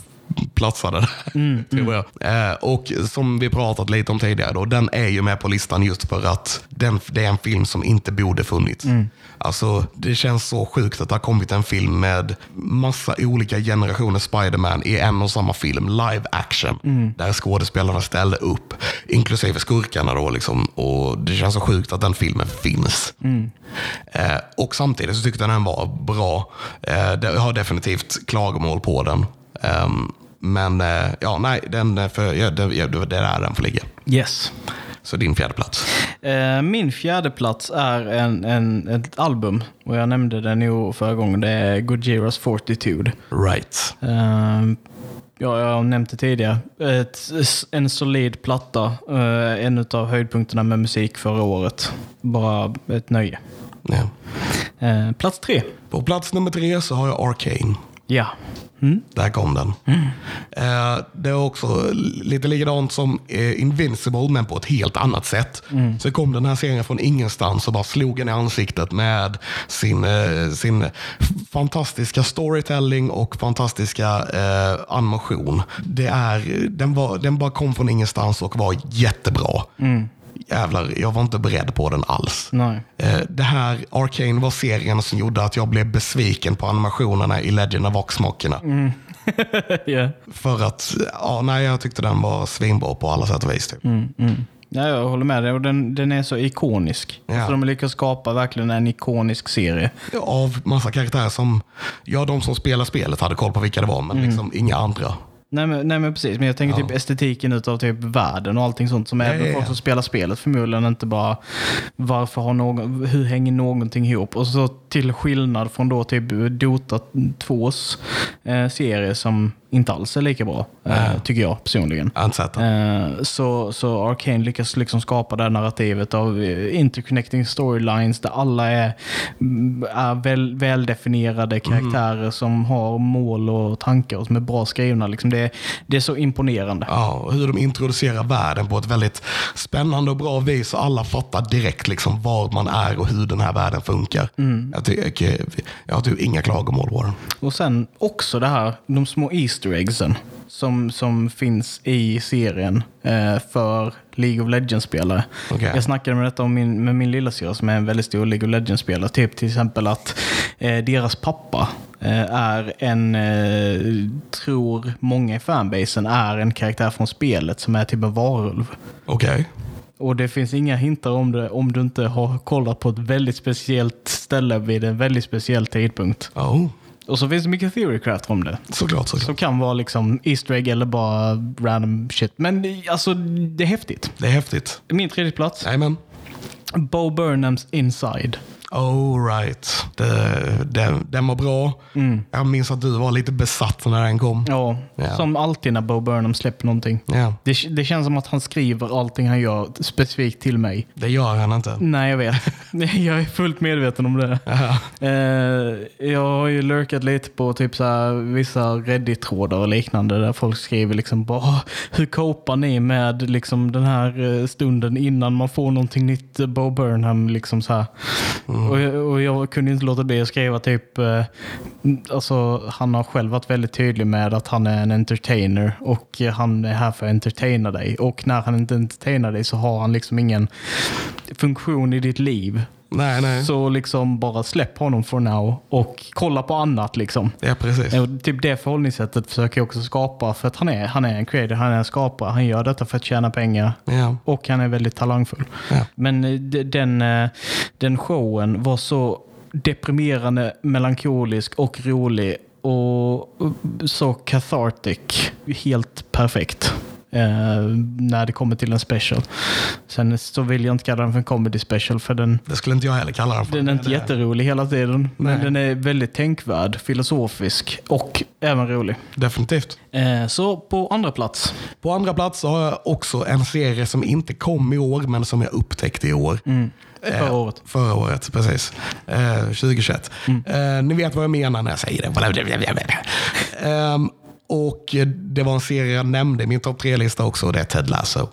[SPEAKER 2] platsade där. tror jag. Eh, och som vi pratat lite om tidigare, då, den är ju med på listan just för att den, det är en film som inte borde funnits. Alltså, det känns så sjukt att det har kommit en film med massa olika generationer Spider-Man i en och samma film, live action, där skådespelarna ställde upp, inklusive skurkarna. Då, liksom, och Det känns så sjukt att den filmen finns. Eh, och samtidigt så tyckte jag den var bra. Eh, det- jag har definitivt klagomål på den. Ehm, men eh, ja, nej, den, är för, ja, det, ja, det är där den får ligga.
[SPEAKER 1] Yes.
[SPEAKER 2] Så din fjärde plats.
[SPEAKER 1] Eh, min fjärde plats är en, en, ett album. Och jag nämnde den ju förra gången. Det är Goodyears Fortitude.
[SPEAKER 2] Right.
[SPEAKER 1] Eh, ja, jag har nämnt det tidigare. Ett, en solid platta. Eh, en av höjdpunkterna med musik förra året. Bara ett nöje.
[SPEAKER 2] Ja.
[SPEAKER 1] Eh, plats tre.
[SPEAKER 2] På plats nummer tre så har jag Arcane.
[SPEAKER 1] Ja.
[SPEAKER 2] Där kom den. Eh, det är också lite likadant som eh, Invincible, men på ett helt annat sätt. Så kom den här serien från ingenstans och bara slog en i ansiktet med sin, eh, sin fantastiska storytelling och fantastiska eh, animation. Det är, den, var, den bara kom från ingenstans och var jättebra. Jävlar, jag var inte beredd på den alls.
[SPEAKER 1] Nej.
[SPEAKER 2] Eh, Det här, Arcane var serien som gjorde att jag blev besviken på animationerna i Legend of Vox-mockerna.
[SPEAKER 1] ja.
[SPEAKER 2] För att, ja, nej, jag tyckte den var svinbra på alla sätt och vis. Typ.
[SPEAKER 1] Ja, jag håller med dig. Och den, den är så ikonisk.
[SPEAKER 2] Ja.
[SPEAKER 1] Så de har lyckats skapa verkligen en ikonisk serie.
[SPEAKER 2] Av massa karaktärer som, ja, de som spelar spelet hade koll på vilka det var, men liksom inga andra.
[SPEAKER 1] Nej men, nej men precis, men jag tänker
[SPEAKER 2] Ja.
[SPEAKER 1] typ estetiken utav typ världen och allting sånt som
[SPEAKER 2] Ja,
[SPEAKER 1] även
[SPEAKER 2] ja,
[SPEAKER 1] folk som spelar spelet förmodligen inte bara varför har någon, hur hänger någonting ihop? Och så till skillnad från då typ Dota 2s eh, serie som inte alls är lika bra, eh, tycker jag personligen. Eh, så, så Arcane lyckas liksom skapa det här narrativet av eh, interconnecting storylines där alla är, mm, är väl, väldefinierade karaktärer som har mål och tankar och som är bra skrivna. Liksom det, det är så imponerande.
[SPEAKER 2] Ja, hur de introducerar världen på ett väldigt spännande och bra vis och alla fattar direkt liksom var man är och hur den här världen funkar. Jag, tycker, jag har typ inga klagomål på den.
[SPEAKER 1] Och sen också det här, de små Easter Easter eggsen som, som finns i serien eh, för League of Legends-spelare.
[SPEAKER 2] Okej.
[SPEAKER 1] Jag snackade med detta om min, med min lilla syster som är en väldigt stor League of Legends-spelare. Typ till exempel att eh, deras pappa eh, är en, eh, tror många i fanbasen, är en karaktär från spelet som är typ en varulv.
[SPEAKER 2] Okej.
[SPEAKER 1] Och det finns inga hintar om det om du inte har kollat på ett väldigt speciellt ställe vid en väldigt speciell tidpunkt.
[SPEAKER 2] Oh,
[SPEAKER 1] Och så finns det mycket theorycraft om det.
[SPEAKER 2] såklart, såklart.
[SPEAKER 1] Som kan vara liksom Easter egg eller bara random shit. Men alltså, det är häftigt.
[SPEAKER 2] Det är häftigt.
[SPEAKER 1] Min tredje plats.
[SPEAKER 2] Jajamän.
[SPEAKER 1] Bo Burnhams Inside.
[SPEAKER 2] Oh right. Det, den, den var bra. Jag minns att du var lite besatt när den kom.
[SPEAKER 1] Ja,
[SPEAKER 2] Ja.
[SPEAKER 1] som alltid när Bo Burnham släpper någonting.
[SPEAKER 2] Ja,
[SPEAKER 1] Det, det känns som att han skriver allting han gör specifikt till mig.
[SPEAKER 2] det gör han inte.
[SPEAKER 1] Nej, jag vet. jag är fullt medveten om det. Eh, jag har ju lurkat lite på typ så här, vissa Reddit-trådar och liknande där folk skriver liksom bara "Åh, hur copar ni med liksom den här eh, stunden innan man får någonting nytt eh, Bo Burnham liksom så här. Och, jag- och jag kunde inte låta bli att skriva typ eh, alltså han har själv varit väldigt tydlig med att han är en entertainer och han är här för att entertaina dig och när han inte entertainar dig så har han liksom ingen funktion i ditt liv.
[SPEAKER 2] Nej, nej.
[SPEAKER 1] Så liksom bara släpp honom for now och kolla på annat liksom.
[SPEAKER 2] Ja, precis.
[SPEAKER 1] Och typ det förhållningssättet försöker jag också skapa för att han är, han är en creator, han är en skapare. Han gör detta för att tjäna pengar
[SPEAKER 2] Ja.
[SPEAKER 1] och han är väldigt talangfull.
[SPEAKER 2] Ja.
[SPEAKER 1] Men eh, de- den, eh, den showen var så deprimerande, melankolisk och rolig och så cathartic. Helt perfekt. Eh, när det kommer till en special. Sen så vill jag inte kalla den för en comedy special för den,
[SPEAKER 2] Det skulle inte jag heller kalla den för.
[SPEAKER 1] den är inte
[SPEAKER 2] Det-
[SPEAKER 1] jätterolig hela tiden. Men
[SPEAKER 2] Nej.
[SPEAKER 1] den är väldigt tänkvärd, filosofisk och även rolig.
[SPEAKER 2] Definitivt.
[SPEAKER 1] Eh, så på andra plats.
[SPEAKER 2] På andra plats har jag också en serie som inte kom i år, men som jag upptäckte i år.
[SPEAKER 1] Mm.
[SPEAKER 2] Eh,
[SPEAKER 1] Förra året.
[SPEAKER 2] Förra året, precis. Eh, 2021. Eh, ni vet vad jag menar när jag säger det. Ehm, och det var en serie jag nämnde i min topp tre-lista också, och det är Ted Lasso.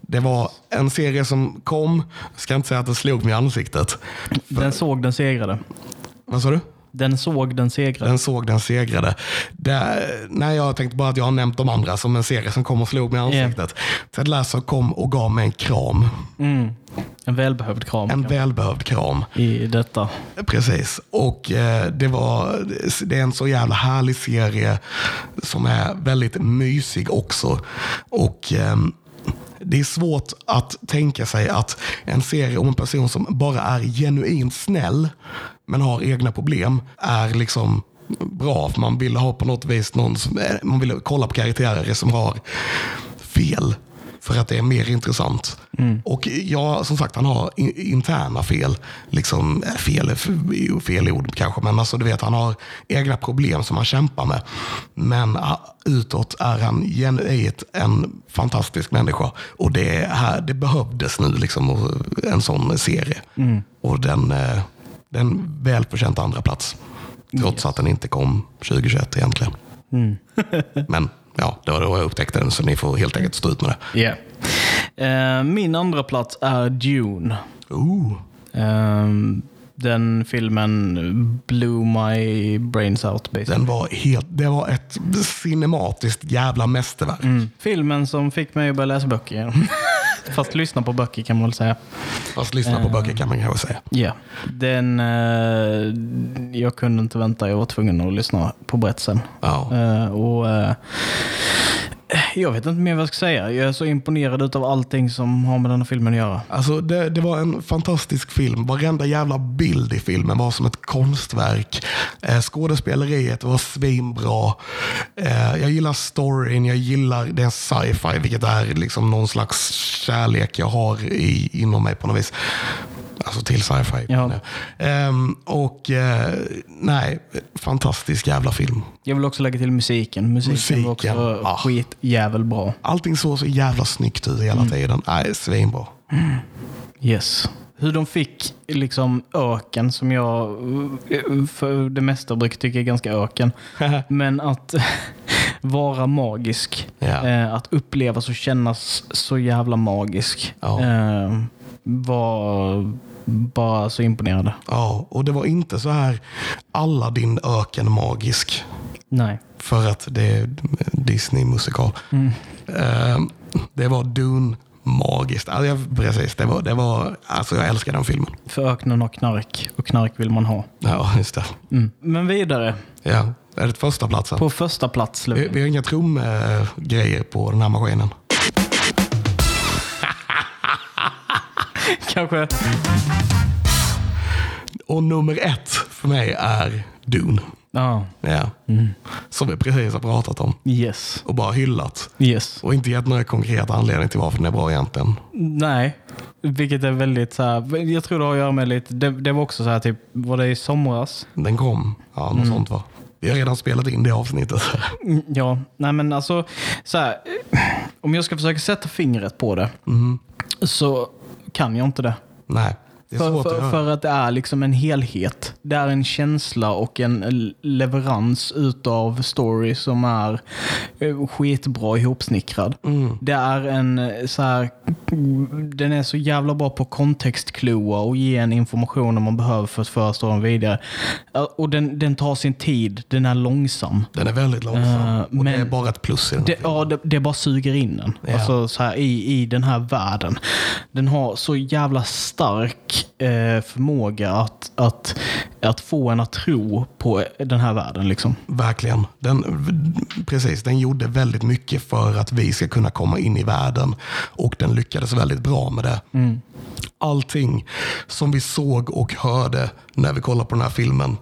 [SPEAKER 2] Det var en serie som kom, jag ska inte säga att det slog mig i ansiktet.
[SPEAKER 1] Den såg den segrade.
[SPEAKER 2] Vad sa du?
[SPEAKER 1] Den såg den segrade.
[SPEAKER 2] Den såg den segrade. Det, nej, jag tänkte bara att jag har nämnt de andra som en serie som kom och slog mig i ansiktet. Ted Lasso kom och gav mig en kram.
[SPEAKER 1] Mm. En välbehövd kram
[SPEAKER 2] En välbehövd kram.
[SPEAKER 1] i detta.
[SPEAKER 2] Precis. Och eh, det, var, det är en så jävla härlig serie som är väldigt mysig också. Och ehm, det är svårt att tänka sig att en serie om en person som bara är genuint snäll men har egna problem är liksom bra. För man vill ha på något vis någon som, man vill kolla på karaktärer som har fel. För att det är mer intressant. Och ja, som sagt, han har interna fel. Liksom, eh, fel är f- fel ord kanske, men alltså, du vet, han har egna problem som han kämpar med. Men ah, utåt är han genuint en fantastisk människa. Och det, här, det behövdes nu, liksom, en sån serie. Och den, eh, den välförtjänt andra plats. Trots att den inte kom 2021 egentligen. Men ja, det var då jag upptäckte den, så ni får helt enkelt stå ut med det.
[SPEAKER 1] Yeah. Eh, min andra plats är Dune.
[SPEAKER 2] Ooh.
[SPEAKER 1] Ehm, den filmen blew my brains out basically.
[SPEAKER 2] Den var helt, det var ett cinematiskt jävla mästerverk.
[SPEAKER 1] Mm. Filmen som fick mig att börja läsa böcker igen. Fast lyssna på böcker kan man väl säga.
[SPEAKER 2] Fast lyssna på böcker kan man kanske säga.
[SPEAKER 1] Ja. Den, eh, jag kunde inte vänta, jag var tvungen att lyssna på berättelsen.
[SPEAKER 2] Ja.
[SPEAKER 1] Eh, och, eh, jag vet inte mer vad jag ska säga. Jag är så imponerad av allting som har med den här filmen att göra.
[SPEAKER 2] Alltså det, det var en fantastisk film. Varenda jävla bild i filmen var som ett konstverk. Eh, skådespeleriet var svinbra. Eh, jag gillar storyn, jag gillar den sci-fi, vilket är liksom någon slags kärlek jag har i, inom mig på något vis. Alltså till sci-fi.
[SPEAKER 1] Ja.
[SPEAKER 2] Ehm, och eh, nej, fantastisk jävla film.
[SPEAKER 1] Jag vill också lägga till musiken. Musiken, var
[SPEAKER 2] Musiken,
[SPEAKER 1] också
[SPEAKER 2] ah.
[SPEAKER 1] skitjävel bra.
[SPEAKER 2] Allting såg så jävla snyggt ut hela tiden. Nej, svinbra.
[SPEAKER 1] Yes. Hur de fick liksom öken som jag för det mesta brukar tycka är ganska öken. Men att vara magisk. Eh, att upplevas och kännas så jävla magisk. Eh, var bara så imponerande.
[SPEAKER 2] Ja, och det var inte så här alla din öken magisk.
[SPEAKER 1] Nej.
[SPEAKER 2] för att det är Disney-musikal. Eh, det var Dune magiskt. Alltså, jag, precis, det var, det var, alltså jag älskar den filmen.
[SPEAKER 1] För öknen har knark och knark vill man ha.
[SPEAKER 2] Ja, just det.
[SPEAKER 1] Mm. Men vidare,
[SPEAKER 2] Ja, är det första platsen?
[SPEAKER 1] på första plats
[SPEAKER 2] Vi, vi har inga trumgrejer på den här maskinen.
[SPEAKER 1] Kanske.
[SPEAKER 2] Och nummer ett för mig är Dune.
[SPEAKER 1] Ja,
[SPEAKER 2] Ja. Som vi precis har pratat om
[SPEAKER 1] yes.
[SPEAKER 2] och bara hyllat.
[SPEAKER 1] Yes.
[SPEAKER 2] Och inte gett några konkreta anledningar till varför den är bra egentligen.
[SPEAKER 1] Nej, vilket är väldigt så här, jag tror det har att göra med lite, det, det var också så här typ, var det i somras?
[SPEAKER 2] Den kom, ja något sånt va. Vi har redan spelat in det avsnittet.
[SPEAKER 1] Mm, Ja, nej men alltså, så här, om jag ska försöka sätta fingret på det så kan jag inte det.
[SPEAKER 2] Nej,
[SPEAKER 1] för, för, för att det är liksom en helhet. Det är en känsla och en leverans utav story som är eh, skitbra ihopsnickrad.
[SPEAKER 2] Mm.
[SPEAKER 1] Det är en eh, så här, den är så jävla bra på kontextkloa och ge en informationen man behöver för att föra storyn vidare. Och den, den tar sin tid, den är långsam.
[SPEAKER 2] Den är väldigt långsam.
[SPEAKER 1] Eh,
[SPEAKER 2] och det
[SPEAKER 1] men-
[SPEAKER 2] är bara ett plus i den.
[SPEAKER 1] Det, ja, det, det bara suger in den.
[SPEAKER 2] Ja.
[SPEAKER 1] Alltså, så här, i, I den här världen. Den har så jävla stark eh, förmåga att, att, att få en att tro på den här världen. Liksom.
[SPEAKER 2] Verkligen. Den, precis, den gjorde väldigt mycket för att vi ska kunna komma in i världen. Och den lyckades väldigt bra med det. Allting som vi såg och hörde när vi kollade på den här filmen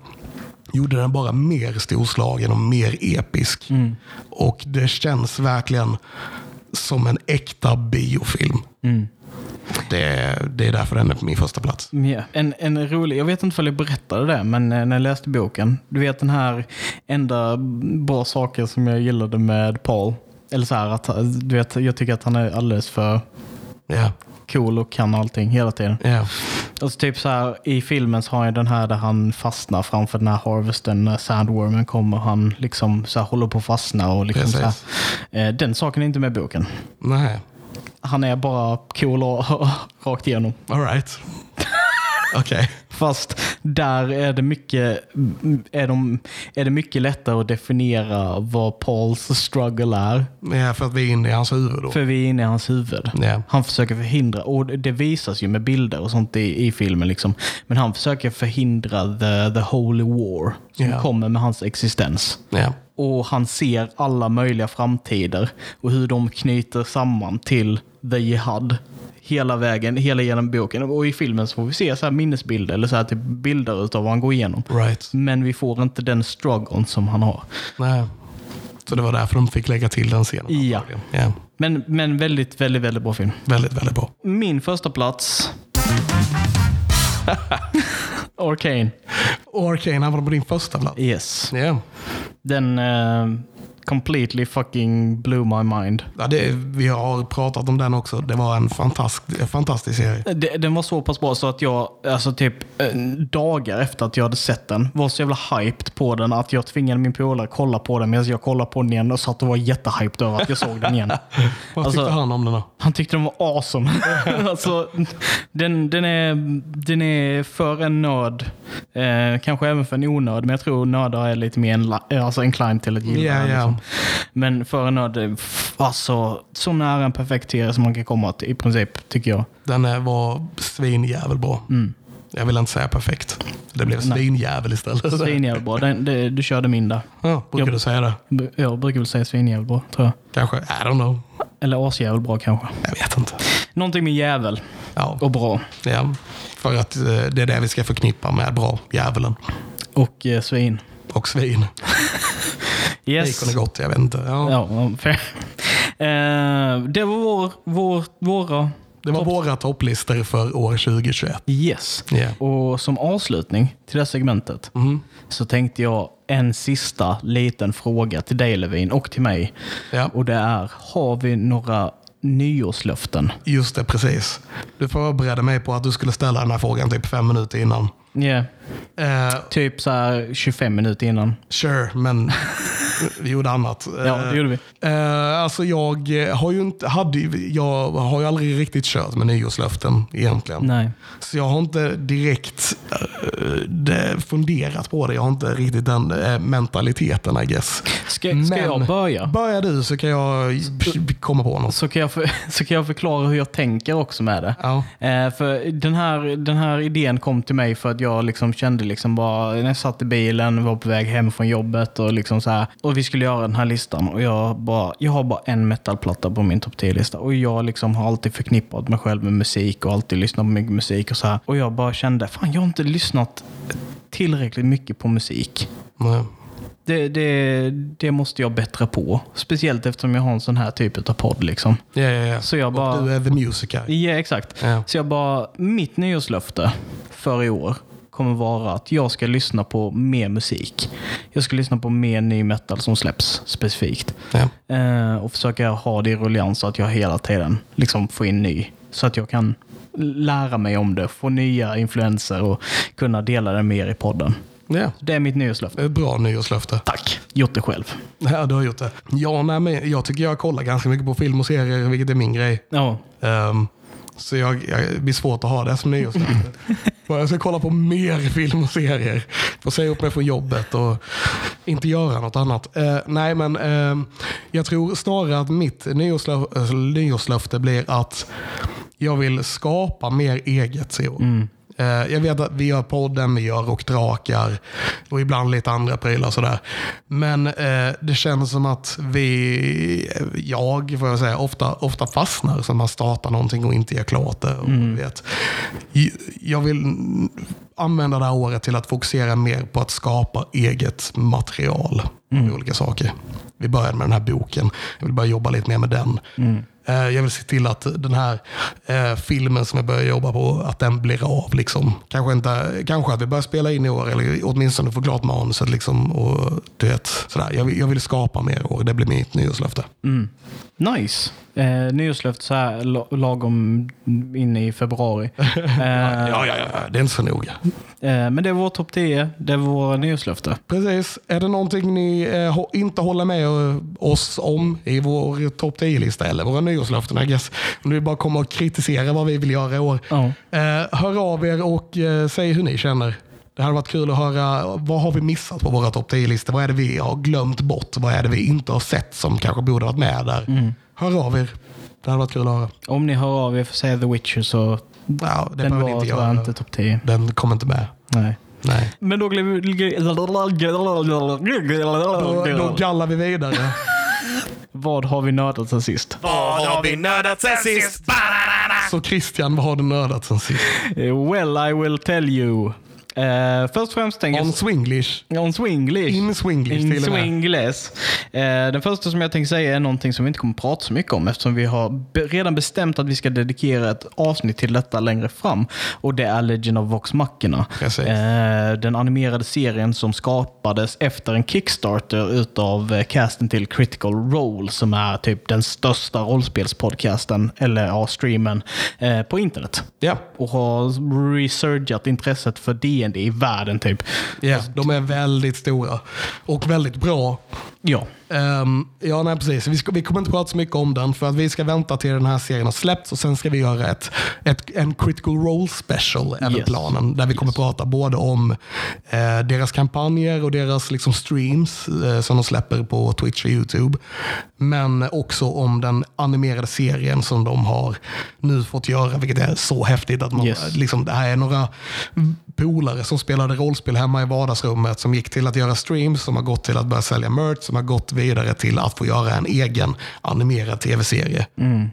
[SPEAKER 2] gjorde den bara mer storslagen och mer episk. Och det känns verkligen som en äkta biofilm. Det, det är därför den är på min första plats.
[SPEAKER 1] Ja. En, en rolig, jag vet inte om jag berättade det, men eh, när jag läste boken. Du vet den här enda bra saken som jag gillade med Paul. Eller så här, att, du vet, jag tycker att han är alldeles för
[SPEAKER 2] Ja,
[SPEAKER 1] cool och kan allting hela tiden.
[SPEAKER 2] ja,
[SPEAKER 1] Alltså typ så här, I filmen så har jag den här där han fastnar framför den här harvesten. När sandwormen kommer. Han liksom så här håller på att fastna. Och liksom så här. Eh, Den saken är inte med i boken.
[SPEAKER 2] nej.
[SPEAKER 1] Han är bara cool och rakt igenom.
[SPEAKER 2] All right. Okej.
[SPEAKER 1] Fast där är det mycket, är de, är det mycket lättare att definiera vad Pauls struggle är.
[SPEAKER 2] Ja, för att vi är inne i hans huvud då.
[SPEAKER 1] För vi är inne i hans huvud.
[SPEAKER 2] Ja.
[SPEAKER 1] Han försöker förhindra, och det visas ju med bilder och sånt i, i filmen. Liksom. Men han försöker förhindra the, the holy war som
[SPEAKER 2] Ja.
[SPEAKER 1] kommer med hans existens.
[SPEAKER 2] Ja.
[SPEAKER 1] Och han ser alla möjliga framtider och hur de knyter samman till the jihad. Hela vägen, hela genom boken. Och i filmen så får vi se så här minnesbilder, eller så här typ bilder utav vad han går igenom.
[SPEAKER 2] Right.
[SPEAKER 1] Men vi får inte den struggle som han har.
[SPEAKER 2] Nej. Så det var därför de fick lägga till den scenen.
[SPEAKER 1] Ja.
[SPEAKER 2] ja.
[SPEAKER 1] Men, men väldigt, väldigt, väldigt bra film.
[SPEAKER 2] Väldigt, väldigt bra.
[SPEAKER 1] Min första plats. Arcane.
[SPEAKER 2] Och Arcane hamnade på din första plats.
[SPEAKER 1] Yes.
[SPEAKER 2] Ja.
[SPEAKER 1] Den eh, completely fucking blew my mind.
[SPEAKER 2] Ja, det, vi har pratat om den också. Det var en fantastisk, fantastisk serie.
[SPEAKER 1] Det, den var så pass bra så att jag, alltså typ eh, dagar efter att jag hade sett den, var så jävla hyped på den att jag tvingade min polare kolla på den medan jag kollade på den igen och satt och var jättehyped över att jag såg den igen.
[SPEAKER 2] Vad
[SPEAKER 1] Alltså-
[SPEAKER 2] tyckte han om den då?
[SPEAKER 1] Han tyckte den var awesome. alltså, den, den, är, den är för en nörd, eh, kanske även för en onörd, men jag tror nördar är lite mer en, alltså inclined till att gilla den.
[SPEAKER 2] ja.
[SPEAKER 1] Liksom. Men för en nörd, eh, alltså, så nära en perfekt serie som man kan komma till, i princip, tycker jag.
[SPEAKER 2] Den eh, var svinjävel bra.
[SPEAKER 1] Mm.
[SPEAKER 2] Jag vill inte säga perfekt. Det blev svinjävel istället.
[SPEAKER 1] Svinjävel bra. Den, det, du körde min där.
[SPEAKER 2] Ja, brukar
[SPEAKER 1] Jag-
[SPEAKER 2] du säga det?
[SPEAKER 1] Jag brukar väl säga svinjävel bra, tror jag.
[SPEAKER 2] Kanske? I don't know.
[SPEAKER 1] Eller asjävel bra kanske.
[SPEAKER 2] Jag vet inte.
[SPEAKER 1] Någonting med jävel
[SPEAKER 2] Ja,
[SPEAKER 1] och bra.
[SPEAKER 2] ja. För att eh, det är det vi ska förknippa med bra. Djävulen.
[SPEAKER 1] Och eh, svin.
[SPEAKER 2] Och svin.
[SPEAKER 1] Yes.
[SPEAKER 2] Bacon är gott, jag vet inte. Ja.
[SPEAKER 1] Ja, fair. Eh, det var vår, vår, våra...
[SPEAKER 2] Det var våra topplistor för år 2021.
[SPEAKER 1] Yes.
[SPEAKER 2] Ja.
[SPEAKER 1] Och som avslutning till det här segmentet
[SPEAKER 2] Mhm.
[SPEAKER 1] så tänkte jag en sista liten fråga till dig Levin och till mig.
[SPEAKER 2] Ja,
[SPEAKER 1] Och det är, har vi några nyårslöften?
[SPEAKER 2] just det, precis. Du förberedde mig på att du skulle ställa den här frågan typ fem minuter innan.
[SPEAKER 1] Yeah.
[SPEAKER 2] Eh,
[SPEAKER 1] Typ så här 25 minuter innan.
[SPEAKER 2] sure, men vi gjorde annat.
[SPEAKER 1] Ja, det gjorde vi.
[SPEAKER 2] Eh, alltså jag har ju inte, hade, jag har ju aldrig riktigt kört med nyårslöften egentligen.
[SPEAKER 1] Nej.
[SPEAKER 2] Så jag har inte direkt eh, funderat på det. Jag har inte riktigt den eh, mentaliteten I guess.
[SPEAKER 1] Ska, ska jag börja?
[SPEAKER 2] Börja du så kan jag komma på något.
[SPEAKER 1] Så kan, jag för, så kan jag förklara hur jag tänker också med det.
[SPEAKER 2] Ja.
[SPEAKER 1] Eh, för den här, den här idén kom till mig för att jag liksom kände liksom bara, när jag satt i bilen, var på väg hem från jobbet och, liksom så här, och vi skulle göra den här listan. Och jag, bara, jag har bara en metalplatta på min topp 10-lista. Och jag liksom har alltid förknippat mig själv med musik och alltid lyssnat på mycket musik. Och så här. Och jag bara kände, fan jag har inte lyssnat tillräckligt mycket på musik.
[SPEAKER 2] Nej.
[SPEAKER 1] Det, det, det måste jag bättra på. Speciellt eftersom jag har en sån här typ av podd. Liksom.
[SPEAKER 2] Ja, ja, ja.
[SPEAKER 1] Så jag bara...
[SPEAKER 2] Och du är the music guy.
[SPEAKER 1] Ja, exakt.
[SPEAKER 2] Ja.
[SPEAKER 1] Så jag bara, mitt nyårslöfte för i år kommer vara att jag ska lyssna på mer musik. Jag ska lyssna på mer ny metal som släpps specifikt.
[SPEAKER 2] Ja.
[SPEAKER 1] Eh, och försöka ha det i ruljans så att jag hela tiden liksom får in ny. Så att jag kan lära mig om det, få nya influenser och kunna dela det mer i podden.
[SPEAKER 2] Ja.
[SPEAKER 1] Det är mitt nyårslöfte.
[SPEAKER 2] Ett bra nyårslöfte.
[SPEAKER 1] Tack. Gjort det själv.
[SPEAKER 2] Ja, du har gjort det. Ja, nej, men jag tycker jag kollar ganska mycket på film och serier, vilket är min grej.
[SPEAKER 1] Ja,
[SPEAKER 2] Ehm, så jag, jag, det blir svårt att ha det som nyårslöfte. Jag ska kolla på mer film och serier. Få säga upp mig från jobbet och inte göra något annat. Eh, nej, men ehm, jag tror snarare att mitt nyårslö, alltså, nyårslöfte blir att jag vill skapa mer eget i år. Mm. Jag vet att vi gör podden, vi gör rockdrakar och ibland lite andra prylar sådär. Men eh, det känns som att vi, jag får jag säga, ofta, ofta fastnar. Så man startar någonting och inte gör klart det. Och, vet. J- Jag vill använda det här året till att fokusera mer på att skapa eget material. Med olika saker. Vi började med den här boken. Jag vill börja jobba lite mer med den. Eh, Jag vill se till att den här eh, filmen som jag börjar jobba på, att den blir av. Liksom. Kanske, inte, kanske att vi börjar spela in i år, eller åtminstone få klart manuset. Liksom, och, du vet, sådär. Jag, vill, jag vill skapa mer år, det blir mitt nyårslöfte.
[SPEAKER 1] nice. Eh, nyårslöfte så här la- lagom inne i februari. Eh,
[SPEAKER 2] Ja, ja, ja, det är inte så noga.
[SPEAKER 1] Eh, men det var vår topp 10. Det var våra nyårslöfte.
[SPEAKER 2] Precis. Är det någonting ni eh, inte håller med eh, oss om i vår topp 10-lista eller våra nyårslöften? I guess. Om ni bara kommer och kritisera vad vi vill göra i år. Eh, hör av er och eh, säg hur ni känner. Det hade varit kul att höra vad har vi missat på våra topp 10-listor? Vad är det vi har glömt bort? Vad är det vi inte har sett som kanske borde varit med där? Hör av er. Det hade varit kul att höra.
[SPEAKER 1] Om ni hör av er för att säga The Witcher så
[SPEAKER 2] Ja, det
[SPEAKER 1] den var
[SPEAKER 2] inte göra.
[SPEAKER 1] inte topp 10.
[SPEAKER 2] Den kommer inte med.
[SPEAKER 1] Nej.
[SPEAKER 2] Nej.
[SPEAKER 1] Men då glömmer
[SPEAKER 2] Då, då gallar vi vidare.
[SPEAKER 1] Vad har vi nördat sen sist?
[SPEAKER 3] Vad har vi nördat sen sist?
[SPEAKER 2] Så Christian, vad har du nördat sen sist?
[SPEAKER 1] Eh, Well, I will tell you. Eh, först och främst tänker
[SPEAKER 2] On. Swinglish.
[SPEAKER 1] On Swinglish.
[SPEAKER 2] In Swinglish
[SPEAKER 1] In
[SPEAKER 2] till.
[SPEAKER 1] Swinglish. Eh, den första som jag tänkte säga är någonting som vi inte kommer prata så mycket om eftersom vi har redan bestämt att vi ska dedikera ett avsnitt till detta längre fram. Och det är Legend of Vox Machina. Eh, den animerade serien som skapades efter en Kickstarter utav casten till Critical Role som är typ den största rollspelspodcasten, eller ja, streamen, på internet.
[SPEAKER 2] Ja,
[SPEAKER 1] Och har resurgat intresset för D&D i världen typ.
[SPEAKER 2] ja, de är väldigt stora och väldigt bra.
[SPEAKER 1] Ja.
[SPEAKER 2] Ehm, ja, nej, precis. Vi, ska, vi kommer inte prata så mycket om den för att vi ska vänta till den här serien har släppts och sen ska vi göra ett, ett, en critical role special, är
[SPEAKER 1] Yes.
[SPEAKER 2] planen. Där vi kommer prata både om eh, deras kampanjer och deras liksom, streams eh, som de släpper på Twitch och YouTube. Men också om den animerade serien som de har nu fått göra, vilket är så häftigt. att man,
[SPEAKER 1] Yes.
[SPEAKER 2] liksom, Det här är några polare som spelade rollspel hemma i vardagsrummet som gick till att göra streams, som har gått till att börja sälja merch, som har gått vidare till att få göra en egen animerad tv-serie.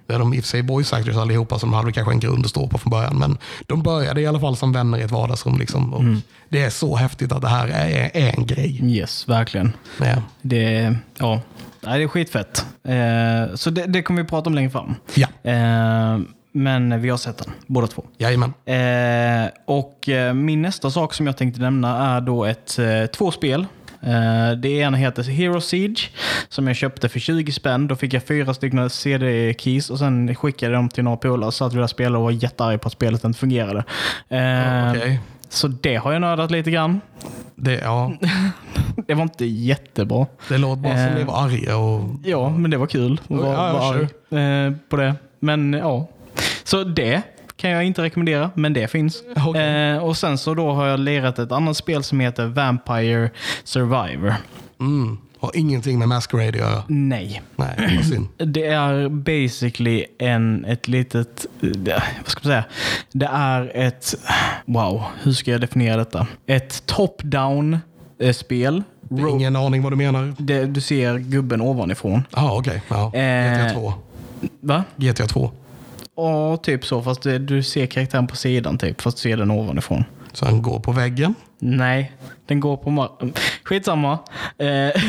[SPEAKER 2] Där de i och för sig voice actors allihopa, som hade kanske en grund att stå på från början. Men de började i alla fall som vänner i ett vardagsrum. Liksom. Och Det är så häftigt att det här är, är en grej.
[SPEAKER 1] Yes, verkligen.
[SPEAKER 2] Ja.
[SPEAKER 1] Det, ja. Nej, det är skitfett. Eh, så det, det kommer vi prata om längre fram.
[SPEAKER 2] Ja,
[SPEAKER 1] Eh, men vi har sett den, båda två.
[SPEAKER 2] jajamän.
[SPEAKER 1] Eh, och eh, min nästa sak som jag tänkte nämna är då ett, eh, två spel. Eh, det ena heter Hero Siege som jag köpte för 20 spänn. Då fick jag fyra stycken CD-keys och sen skickade jag dem till några polare så att vi där spelade och var jättearg på att spelet inte fungerade. Eh,
[SPEAKER 2] Okej.
[SPEAKER 1] Så det har jag nördat lite grann.
[SPEAKER 2] Det, ja.
[SPEAKER 1] Det var inte jättebra.
[SPEAKER 2] Det låter bara som
[SPEAKER 1] Eh.
[SPEAKER 2] ni var arga och...
[SPEAKER 1] Ja, men det var kul att vara,
[SPEAKER 2] Ja, sure.
[SPEAKER 1] arg på det. Men ja, så det kan jag inte rekommendera, men det finns.
[SPEAKER 2] Okej.
[SPEAKER 1] Eh, och sen så då har jag lirat ett annat spel som heter Vampire Survivor.
[SPEAKER 2] Mm. Har ingenting med Masquerade att göra.
[SPEAKER 1] Nej.
[SPEAKER 2] Nej.
[SPEAKER 1] Det är basically en, ett litet, eh, vad ska man säga? Det är ett, wow, hur ska jag definiera detta? Ett top-down eh, spel.
[SPEAKER 2] Ingen aning vad du menar.
[SPEAKER 1] det, du ser gubben ovanifrån.
[SPEAKER 2] Ja, okej. Ja.
[SPEAKER 1] Eh.
[SPEAKER 2] GTA 2.
[SPEAKER 1] Va?
[SPEAKER 2] GTA 2.
[SPEAKER 1] Ja, typ så. Fast du ser karaktären på sidan typ. Fast du ser den ovanifrån.
[SPEAKER 2] Så han går på väggen.
[SPEAKER 1] Nej, den går på marken. Skitsamma. Eh,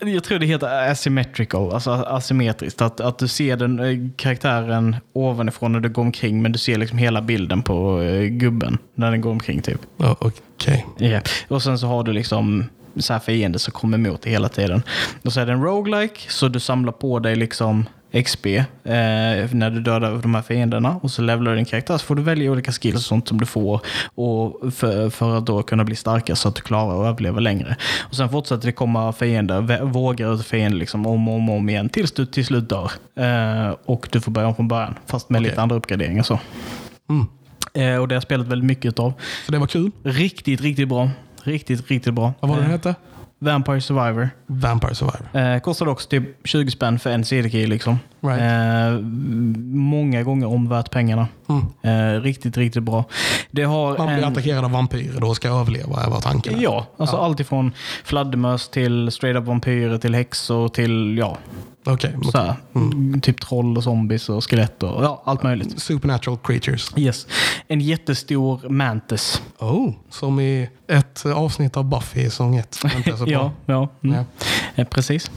[SPEAKER 1] jag tror det heter asymmetrical, alltså asymmetriskt. Att, att du ser den eh, karaktären ovanifrån när du går omkring, men du ser liksom hela bilden på eh, gubben när den går omkring. typ.
[SPEAKER 2] Ja, okej.
[SPEAKER 1] Ja. Och sen så har du liksom så här fiender som kommer emot dig hela tiden. Och så är det en roguelike, så du samlar på dig liksom XP eh, när du dödar de här fienderna. Och så levlar du din karaktär så får du välja olika skills och sånt som du får och för, för att då kunna bli starkare så att du klarar att överleva längre. Och Sen fortsätter det komma fiender, vågar ut fiender liksom om och om, om igen tills du till slut dör. Eh, och du får börja om från början, fast med
[SPEAKER 2] Okej.
[SPEAKER 1] lite andra uppgraderingar. Så.
[SPEAKER 2] Mm.
[SPEAKER 1] Eh, och det har jag spelat väldigt mycket av.
[SPEAKER 2] Så det var kul.
[SPEAKER 1] Riktigt, riktigt bra. Riktigt, riktigt bra.
[SPEAKER 2] Vad var det
[SPEAKER 1] Eh,
[SPEAKER 2] den hette?
[SPEAKER 1] Vampire Survivor.
[SPEAKER 2] Vampire Survivor.
[SPEAKER 1] Eh, kostar också typ 20 spänn för en CD-key. Liksom.
[SPEAKER 2] Right.
[SPEAKER 1] Eh, många gånger om värt pengarna.
[SPEAKER 2] Mm.
[SPEAKER 1] Eh, riktigt, riktigt bra. Det har
[SPEAKER 2] Man blir
[SPEAKER 1] en...
[SPEAKER 2] attackerad av vampyrer då ska överleva, var tanken.
[SPEAKER 1] Ja, alltså allt ifrån fladdermöss till straight up vampyrer till häxor till ja,
[SPEAKER 2] Okej. okej.
[SPEAKER 1] så här, typ troll och zombies och skelett och ja, allt möjligt.
[SPEAKER 2] Supernatural creatures.
[SPEAKER 1] Yes. En jättestor mantis.
[SPEAKER 2] Oh, som i ett avsnitt av Buffy säsong. Inte så bra.
[SPEAKER 1] Ja, ja. Mm.
[SPEAKER 2] Ja.
[SPEAKER 1] Precis.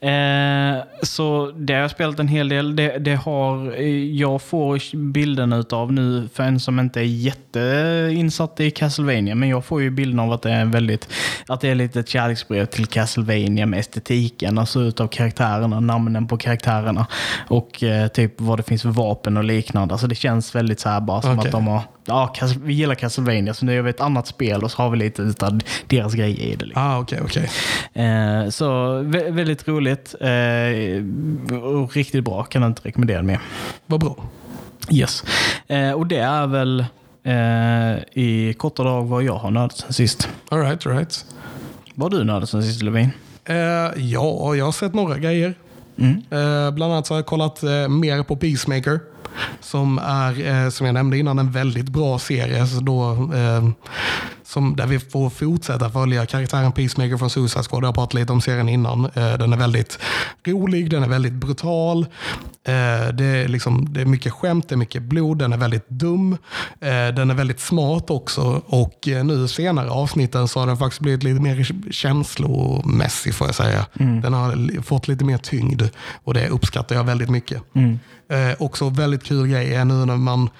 [SPEAKER 1] Eh, så det har jag spelat en hel del. Det, det har, eh, jag får bilden utav nu, för en som inte är jätteinsatt i Castlevania, men jag får ju bilden av att det är väldigt, att det är lite ett kärleksbrev till Castlevania med estetiken, alltså utav karaktärerna, namnen på karaktärerna och eh, typ vad det finns för vapen och liknande. Alltså det känns väldigt så här bara som
[SPEAKER 2] Okej.
[SPEAKER 1] att de har, ja, vi gillar Castlevania, så nu gör vi ett annat spel och så har vi lite utav deras grejer i det. Liksom.
[SPEAKER 2] Ah, okej, okej.
[SPEAKER 1] Eh, så vä- väldigt roligt eh, och riktigt bra. Kan jag inte rekommendera mer.
[SPEAKER 2] Vad bra.
[SPEAKER 1] Yes. Eh, och det är väl i korta drag vad jag har nördat sen sist.
[SPEAKER 2] All right, all right.
[SPEAKER 1] Vad har du nördat sen sist Levin?
[SPEAKER 2] Ja, jag har sett några grejer.
[SPEAKER 1] Mm.
[SPEAKER 2] Eh, bland annat så har jag kollat eh, mer på Peacemaker. Som är, eh, som jag nämnde innan, en väldigt bra serie. Så då, eh, som, där vi får fortsätta följa karaktären Peacemaker från Suicide Squad. Jag har pratat lite om serien innan. Eh, den är väldigt rolig, den är väldigt brutal. Eh, det, är liksom, det är mycket skämt, det är mycket blod, den är väldigt dum. Eh, den är väldigt smart också. Och nu senare avsnitten så har den faktiskt blivit lite mer känslomässig får jag säga. Den har fått lite mer tyngd och det uppskattar jag väldigt mycket. Eh, också väldigt kul grej är nu när man,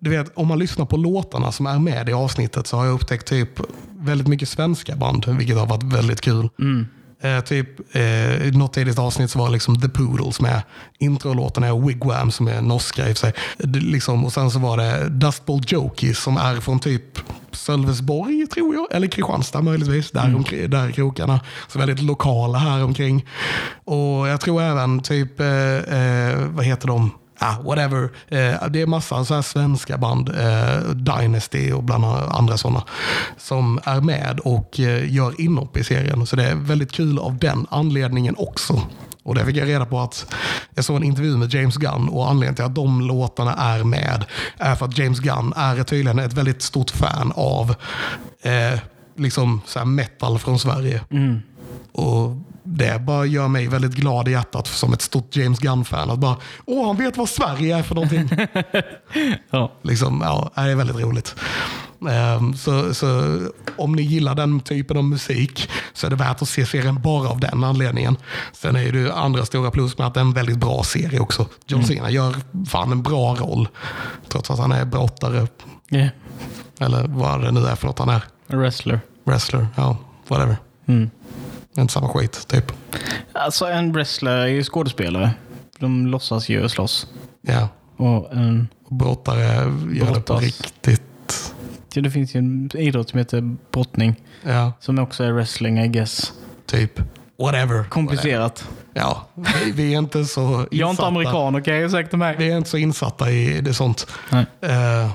[SPEAKER 2] du vet om man lyssnar på låtarna som är med i avsnittet så har jag upptäckt typ väldigt mycket svenska band, vilket har varit väldigt kul. Mm. Eh, typ, eh, något tidigt avsnitt så var liksom The Poodles med. Introlåten är Wigwam som är norska i och för sig. Det, liksom, och sen så var det Dustbowl Jokies som är från typ Sölvesborg tror jag, eller Kristianstad möjligtvis. Där, omkring, där krokarna. Så väldigt lokala här omkring. Och jag tror även typ, eh, eh, vad heter de? Ah, whatever. Eh, det är massa så svenska band, eh, Dynasty och bland andra sådana, som är med och eh, gör inhopp i serien. Så det är väldigt kul av den anledningen också. Och det fick jag reda på att jag såg en intervju med James Gunn och anledningen till att de låtarna är med är för att James Gunn är tydligen ett väldigt stort fan av eh, liksom så här metal från Sverige. Och det bara gör mig väldigt glad i hjärtat som ett stort James Gunn-fan. Att bara, åh, han vet vad Sverige är för någonting.
[SPEAKER 1] Ja.
[SPEAKER 2] liksom, ja, det är väldigt roligt. Ehm, så, så om ni gillar den typen av musik så är det värt att se serien bara av den anledningen. Sen är det andra stora plus med att det är en väldigt bra serie också. John Cena gör fan en bra roll. Trots att han är brottare.
[SPEAKER 1] Yeah.
[SPEAKER 2] Eller vad det nu är för något han är.
[SPEAKER 1] Wrestler.
[SPEAKER 2] Wrestler, ja, whatever.
[SPEAKER 1] Mm.
[SPEAKER 2] Det är inte samma skit, typ.
[SPEAKER 1] Alltså en wrestler är ju skådespelare. De låtsas ju slåss.
[SPEAKER 2] Ja.
[SPEAKER 1] Och en,
[SPEAKER 2] Brottare gör det på
[SPEAKER 1] Brottas.
[SPEAKER 2] riktigt.
[SPEAKER 1] Det finns ju en idrott som heter brottning.
[SPEAKER 2] Ja,
[SPEAKER 1] Som också är wrestling, I guess.
[SPEAKER 2] typ. Whatever.
[SPEAKER 1] Komplicerat.
[SPEAKER 2] Ja, vi, vi är inte så insatta.
[SPEAKER 1] Jag är inte amerikan, okej? Ursäkta mig.
[SPEAKER 2] Vi är inte så insatta i det sånt.
[SPEAKER 1] Nej.
[SPEAKER 2] Eh,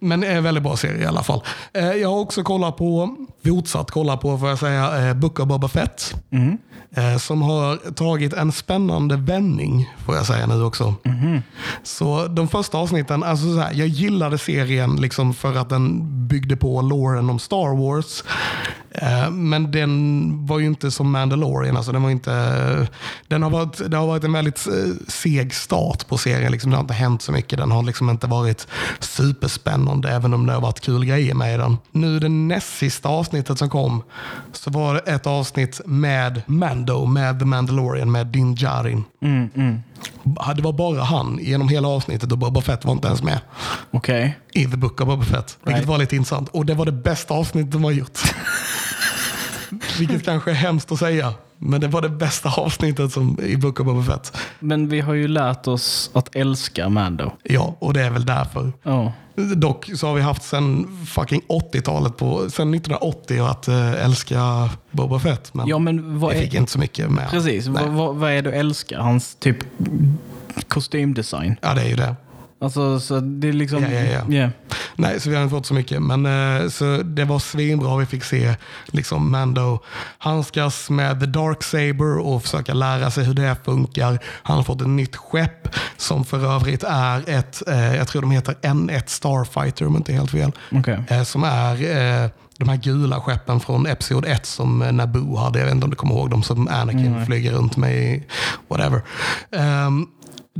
[SPEAKER 2] men det är en väldigt bra serie i alla fall. Eh, jag har också kollat på, fortsatt kolla på får jag säga, eh, Book of Boba Fett.
[SPEAKER 1] Mm.
[SPEAKER 2] Eh, som har tagit en spännande vändning, får jag säga nu också. Så de första avsnitten, alltså så här, jag gillade serien liksom för att den byggde på loren om Star Wars. Eh, men den var ju inte som Mandalorian. Alltså den var inte, den har varit, det har varit en väldigt eh, seg start på serien. Liksom. Det har inte hänt så mycket. Den har liksom inte varit superspännande, även om det har varit kul grejer med den. Nu det näst sista avsnittet som kom, så var det ett avsnitt med Mando, med The Mandalorian, med Din Djarin.
[SPEAKER 1] Mm, mm.
[SPEAKER 2] Det var bara han genom hela avsnittet och Boba Fett var inte ens med
[SPEAKER 1] Okej.
[SPEAKER 2] i The Book of Boba Fett. Vilket
[SPEAKER 1] Right.
[SPEAKER 2] var lite intressant. Och det var det bästa avsnittet de har gjort. vilket kanske är hemskt att säga. Men det var det bästa avsnittet som, i Book of Boba Fett.
[SPEAKER 1] Men vi har ju lärt oss att älska Mando.
[SPEAKER 2] Ja, och det är väl därför.
[SPEAKER 1] Ja.
[SPEAKER 2] Dock så har vi haft sen fucking 80-talet, på, sen 1980 att äh, älska Boba Fett. Men
[SPEAKER 1] Ja, men vad
[SPEAKER 2] det fick
[SPEAKER 1] är...
[SPEAKER 2] inte så mycket med.
[SPEAKER 1] Precis. Vad, vad är det du älskar? Hans typ kostymdesign.
[SPEAKER 2] Ja, det är ju det.
[SPEAKER 1] Alltså, så det är liksom...
[SPEAKER 2] Ja, ja, ja.
[SPEAKER 1] Yeah.
[SPEAKER 2] Nej, så vi har inte fått så mycket. Men eh, så det var svinbra. Vi fick se liksom Mando handskas med The Dark Saber och försöka lära sig hur det funkar. Han har fått ett nytt skepp som för övrigt är ett, eh, jag tror de heter N1 Starfighter om inte helt fel.
[SPEAKER 1] Okej.
[SPEAKER 2] Eh, som är de här gula skeppen från Episod 1 som Naboo hade. Jag vet inte om du kommer ihåg dem som Anakin flyger runt med whatever. Ehm,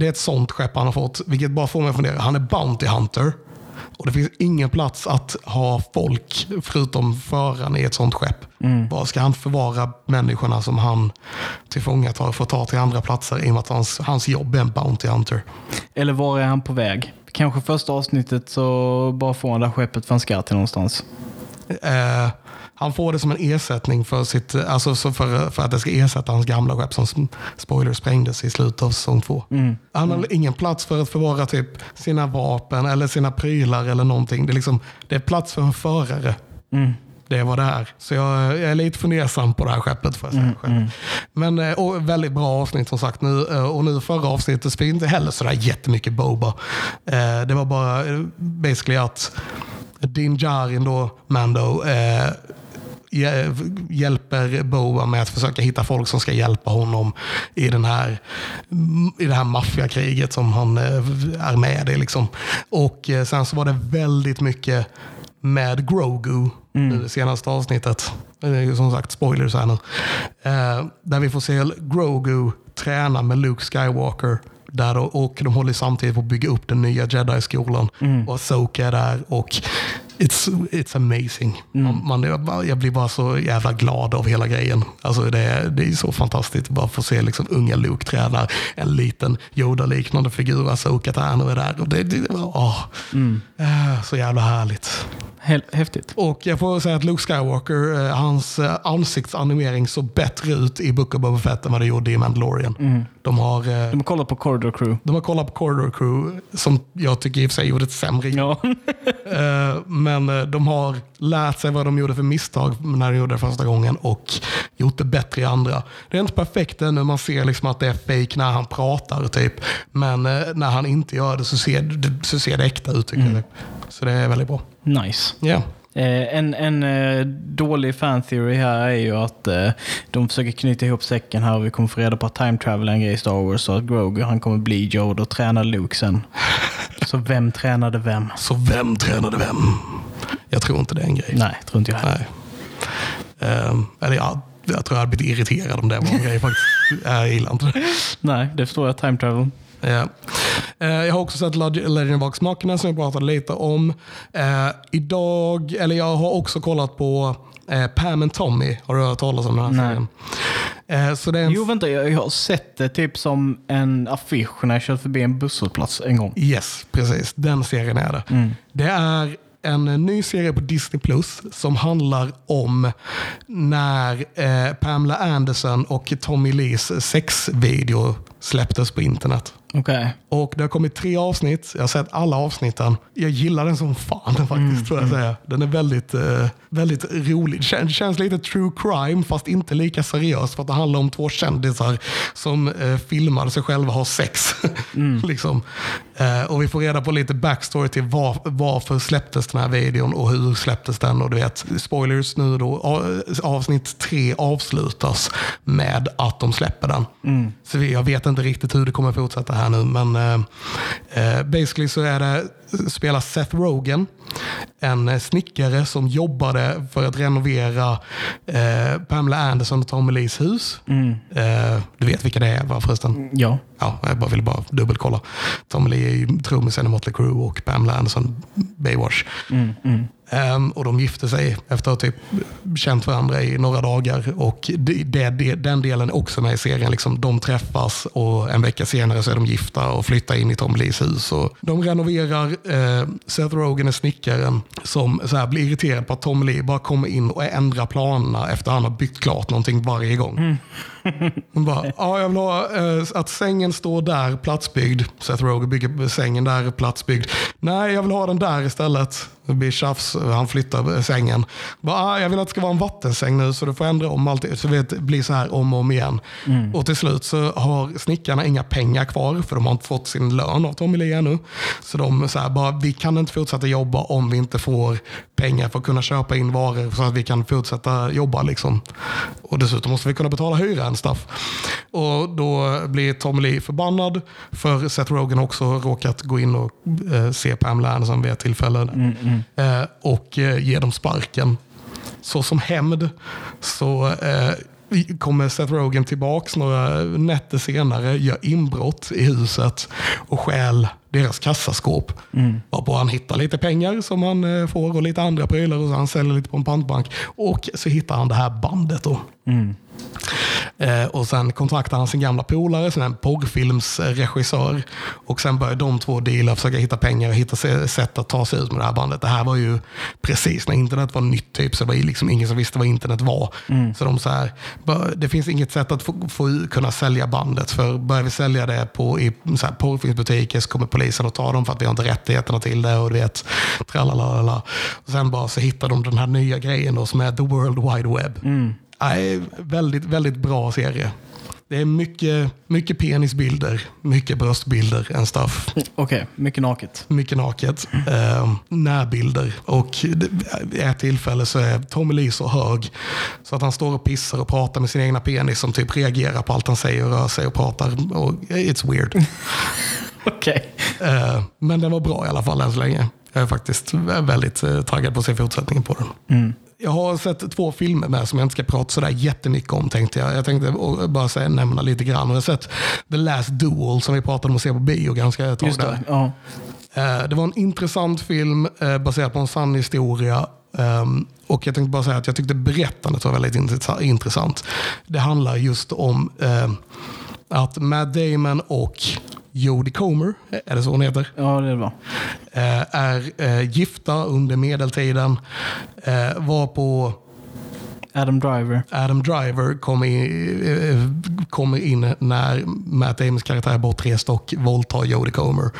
[SPEAKER 2] det är ett sånt skepp han har fått, vilket bara får mig att fundera. Han är Bounty Hunter. Och det finns ingen plats att ha folk förutom föraren i ett sånt skepp. Var ska han förvara människorna som han tillfångatar och får ta till andra platser i och med att hans, hans jobb är en Bounty Hunter?
[SPEAKER 1] Eller var är han på väg? Kanske första avsnittet så bara får han det här skeppet för han ska till någonstans.
[SPEAKER 2] Eh, han får det som en ersättning för, sitt, alltså så för, för att det ska ersätta hans gamla skepp som spoiler sprängdes i slutet av säsong två. Han har ingen plats för att förvara typ sina vapen eller sina prylar eller någonting. Det är, liksom, det är plats för en förare. Det är vad det är. Så jag, jag är lite fundersam på det här skeppet. Får jag säga själv. Men eh, väldigt bra avsnitt som sagt. Nu, eh, och nu förra avsnittet spelade inte heller sådär jättemycket Boba. Eh, Det var bara basically att Din Djarin då, Mando, eh, hjälper Boba med att försöka hitta folk som ska hjälpa honom i, den här, i det här maffiakriget som han eh, är med i. Liksom. Och eh, sen så var det väldigt mycket med Grogu i det senaste avsnittet. Som sagt spoilers här nu. Eh, där vi får se Grogu träna med Luke Skywalker. Där då, och de håller samtidigt på att bygga upp den nya Jedi-skolan. Och Ahsoka är där. Och it's, it's amazing. Man, man, jag blir bara så jävla glad av hela grejen. Alltså det, är, det är så fantastiskt bara få se liksom unga Luke träna en liten Yoda-liknande figur. Tränar och är där. Och det, det, åh, Eh, så jävla härligt.
[SPEAKER 1] Häftigt.
[SPEAKER 2] Och jag får säga att Luke Skywalker, eh, hans eh, ansiktsanimering såg bättre ut i Book of Boba Fett än vad det gjorde i Mandalorian. De, har, eh,
[SPEAKER 1] De har kollat på Corridor Crew.
[SPEAKER 2] de har kollat på Corridor Crew, som jag tycker i och för sig gjorde ett sämre jobb.
[SPEAKER 1] Ja.
[SPEAKER 2] Eh, Men eh, de har lärt sig vad de gjorde för misstag när de gjorde det första gången och gjort det bättre i andra. Det är inte perfekt ännu, man ser liksom att det är fake när han pratar typ. Men eh, när han inte gör det så ser det, så ser det äkta ut tycker jag. Så det är väldigt bra.
[SPEAKER 1] Nice.
[SPEAKER 2] Ja.
[SPEAKER 1] Eh, en en eh, dålig fan theory här är ju att eh, de försöker knyta ihop säcken här och vi kommer få reda på att time travel är en grej i Star Wars och att Grogu han kommer bli Yoda och träna Luke sen. Så vem tränade vem?
[SPEAKER 2] Så vem tränade vem? Jag tror inte det är en grej.
[SPEAKER 1] Nej, tror inte jag heller.
[SPEAKER 2] Ehm, eller ja, jag tror jag hade blivit irriterad om det var en grej faktiskt. Jag gillar inte det.
[SPEAKER 1] Nej, det förstår jag. Time travel.
[SPEAKER 2] Ja. Eh, Jag har också sett Leg- Legend of Vox Machina som jag pratade lite om. Eh, idag, eller jag har också kollat på eh, Pam and Tommy. Har du hört talas om den här serien? Så det är en
[SPEAKER 1] Jo, vänta. Jag, har sett det typ som en affisch när jag kört förbi en busshållplats en gång.
[SPEAKER 2] Yes, precis. Den serien är det. Det är en ny serie på Disney Plus som handlar om när eh, Pamela Anderson och Tommy Lees sexvideo släpptes på internet.
[SPEAKER 1] Okej.
[SPEAKER 2] Och det har kommit tre avsnitt. Jag har sett alla avsnitten. Jag gillar den som fan faktiskt, får jag säga. Den är väldigt, eh, väldigt rolig. Det kän- känns lite true crime, fast inte lika seriöst. För att det handlar om två kändisar som eh, filmar sig själva ha sex. liksom. eh, och vi får reda på lite backstory till var, varför släpptes den här videon och hur släpptes den. Och du vet, spoilers nu då. Avsnitt tre avslutas med att de släpper den. Så vi- jag vet inte riktigt hur det kommer fortsätta här nu. Men eh, eh, basically så är det spelar Seth Rogen, en eh, snickare som jobbade för att renovera eh, Pamela Anderson och Tommy Lees hus. Eh, du vet vilka det är va förresten?
[SPEAKER 1] Ja.
[SPEAKER 2] Ja, jag bara ville bara dubbelkolla. Tommy Lee är ju trummisen i Motley Crue och Pamela Anderson Baywatch. Ehm, och de gifte sig efter att ha typ känt varandra i några dagar. Och det, det, den delen är också med i serien. Liksom, de träffas och en vecka senare så är de gifta och flyttar in i Tom Lees hus. Och de renoverar. Eh, Seth Rogen är snickaren som så här, blir irriterad på att Tom Lee bara kommer in och ändrar planerna efter att han har byggt klart någonting varje gång. Hon bara, ja, jag vill ha eh, att sängen står där, platsbyggd. Seth Rogen bygger sängen där, platsbyggd. Nej, jag vill ha den där istället. Det blir tjafs, han flyttar sängen. Bara, ah, jag vill att det ska vara en vattensäng nu så du får ändra om allt. Så det blir så här om och om igen. Och till slut så har snickarna inga pengar kvar för de har inte fått sin lön av Tommy Lee ännu. Så de så här, bara, vi kan inte fortsätta jobba om vi inte får pengar för att kunna köpa in varor så att vi kan fortsätta jobba. Liksom. Och dessutom måste vi kunna betala hyran stuff. Och då blir Tommy Lee förbannad för Seth Rogen också råkat gå in och eh, se Pamela Anderson vid ett tillfälle. Mm. Eh, och eh, ge dem sparken. Så som hämnd så eh, kommer Seth Rogen tillbaks några nätter senare, gör inbrott i huset och stjäl deras kassaskåp. Mm. Varpå han hittar lite pengar som han eh, får och lite andra prylar och så han säljer lite på en pantbank. Och så hittar han det här bandet då. Eh, och sen kontaktar han sin gamla polare, som är en porrfilmsregissör. Och sen börjar de två deala, försöka hitta pengar och hitta sätt att ta sig ut med det här bandet. Det här var ju precis när internet var nytt, typ, så det var ju liksom ingen som visste vad internet var. Så de så här, "Bör- det finns inget sätt att få, få kunna sälja bandet. För börjar vi sälja det på, i så här, porrfilmsbutiker så kommer polisen att ta dem för att vi har inte rättigheterna till det. Och du vet, tralalala. Och sen bara så hittar de den här nya grejen då, som är the world wide web. Nej, väldigt, väldigt bra serie. Det är mycket, mycket penisbilder, mycket bröstbilder and stuff.
[SPEAKER 1] Okej, mycket naket.
[SPEAKER 2] Mycket naket. Eh, närbilder. Och vid ett tillfälle så är Tommy Lee så hög så att han står och pissar och pratar med sin egna penis som typ reagerar på allt han säger och rör sig och pratar. Och it's weird.
[SPEAKER 1] Okej.
[SPEAKER 2] Eh, men den var bra i alla fall än så länge. Jag är faktiskt väldigt eh, taggad på att se fortsättningen på den. Jag har sett två filmer med som jag inte ska prata sådär jättemycket om tänkte jag. Jag tänkte bara säga, nämna lite grann. Jag har sett The Last Duel som vi pratade om att se på bio ganska ett tag
[SPEAKER 1] Just det. Ja.
[SPEAKER 2] Eh, Det var en intressant film baserad på en sann historia. Ehm, Och jag tänkte bara säga att jag tyckte berättandet var väldigt intressa- intressant. Det handlar just om att Matt Damon och Jodie Comer, är det så hon heter?
[SPEAKER 1] ja, det var.
[SPEAKER 2] eh, är eh, gifta under medeltiden. Eh, var på
[SPEAKER 1] Adam Driver.
[SPEAKER 2] Adam Driver kommer in, eh, kommer in när Matt Damons karaktär är bortrest och våldtar Jodie Comer.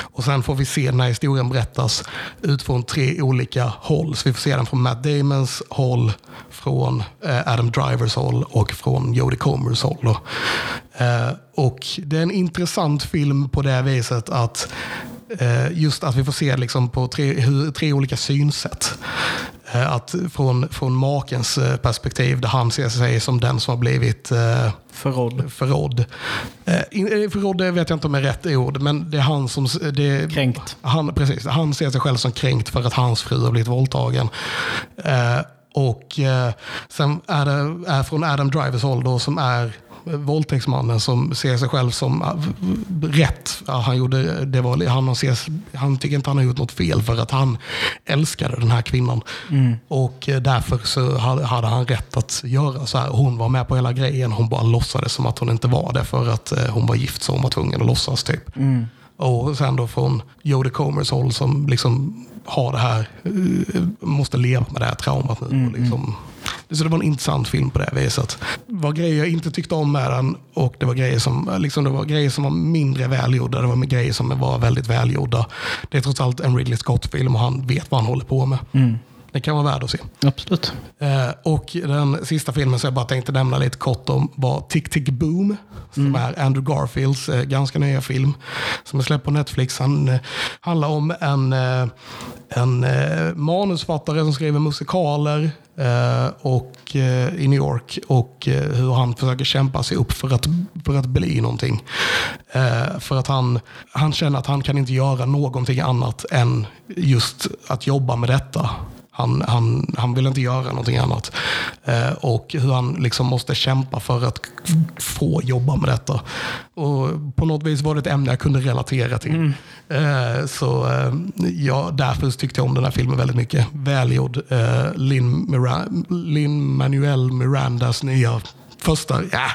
[SPEAKER 2] Och sen får vi se när historien berättas utifrån tre olika håll. Så vi får se den från Matt Damons håll, från eh, Adam Drivers håll och från Jodie Comers håll. Eh, och det är en intressant film på det viset att just att vi får se liksom på tre, hur, tre olika synsätt. Eh, Att från, från makens eh, perspektiv där han ser sig som den som har blivit eh,
[SPEAKER 1] Förrådd.
[SPEAKER 2] förrådd. Eh, eh, Förrådd vet jag inte om är rätt ord, men det är han som... Det,
[SPEAKER 1] Kränkt.
[SPEAKER 2] Han, precis, han ser sig själv som kränkt för att hans fru har blivit våldtagen. Eh, och eh, sen är det är från Adam Drivers håll då, som är våldtäktsmannen som ser sig själv som eh, rätt. Ja, han, gjorde, det var, han, ses, han tycker inte han har gjort något fel för att han älskade den här kvinnan. Och eh, därför så hade, han rätt att göra så här. Hon var med på hela grejen. Hon bara låtsades som att hon inte var det för att eh, hon var gift så hon var tvungen att låtsas typ. Och sen då från Jodie Comers håll som liksom har det här, eh, måste leva med det här traumat nu. och liksom, så det var en intressant film på det viset. Det var grejer jag inte tyckte om med den och det var grejer som, liksom, det var, grejer som var mindre välgjorda. Det var grejer som var väldigt välgjorda. Det är trots allt en Ridley Scott-film och han vet vad han håller på med. Mm. Det kan vara värd att se.
[SPEAKER 1] Absolut.
[SPEAKER 2] Eh, och den sista filmen som jag bara tänkte nämna lite kort om var Tick Tick Boom. Som är Andrew Garfields eh, ganska nya film. Som är släppt på Netflix. Han eh, handlar om en, en manusfattare som skriver musikaler och, i New York. Och hur han försöker kämpa sig upp för att, för att bli någonting. För att han, han känner att han kan inte göra någonting annat än just att jobba med detta. Han, han, han vill inte göra någonting annat. Eh, och hur han liksom måste kämpa för att få jobba med detta. Och på något vis var det ett ämne jag kunde relatera till. Eh, så eh, ja, därför tyckte jag om den här filmen väldigt mycket. Välgjord. Eh, Lin, Mira- Lin Manuel Mirandas nya första, ja,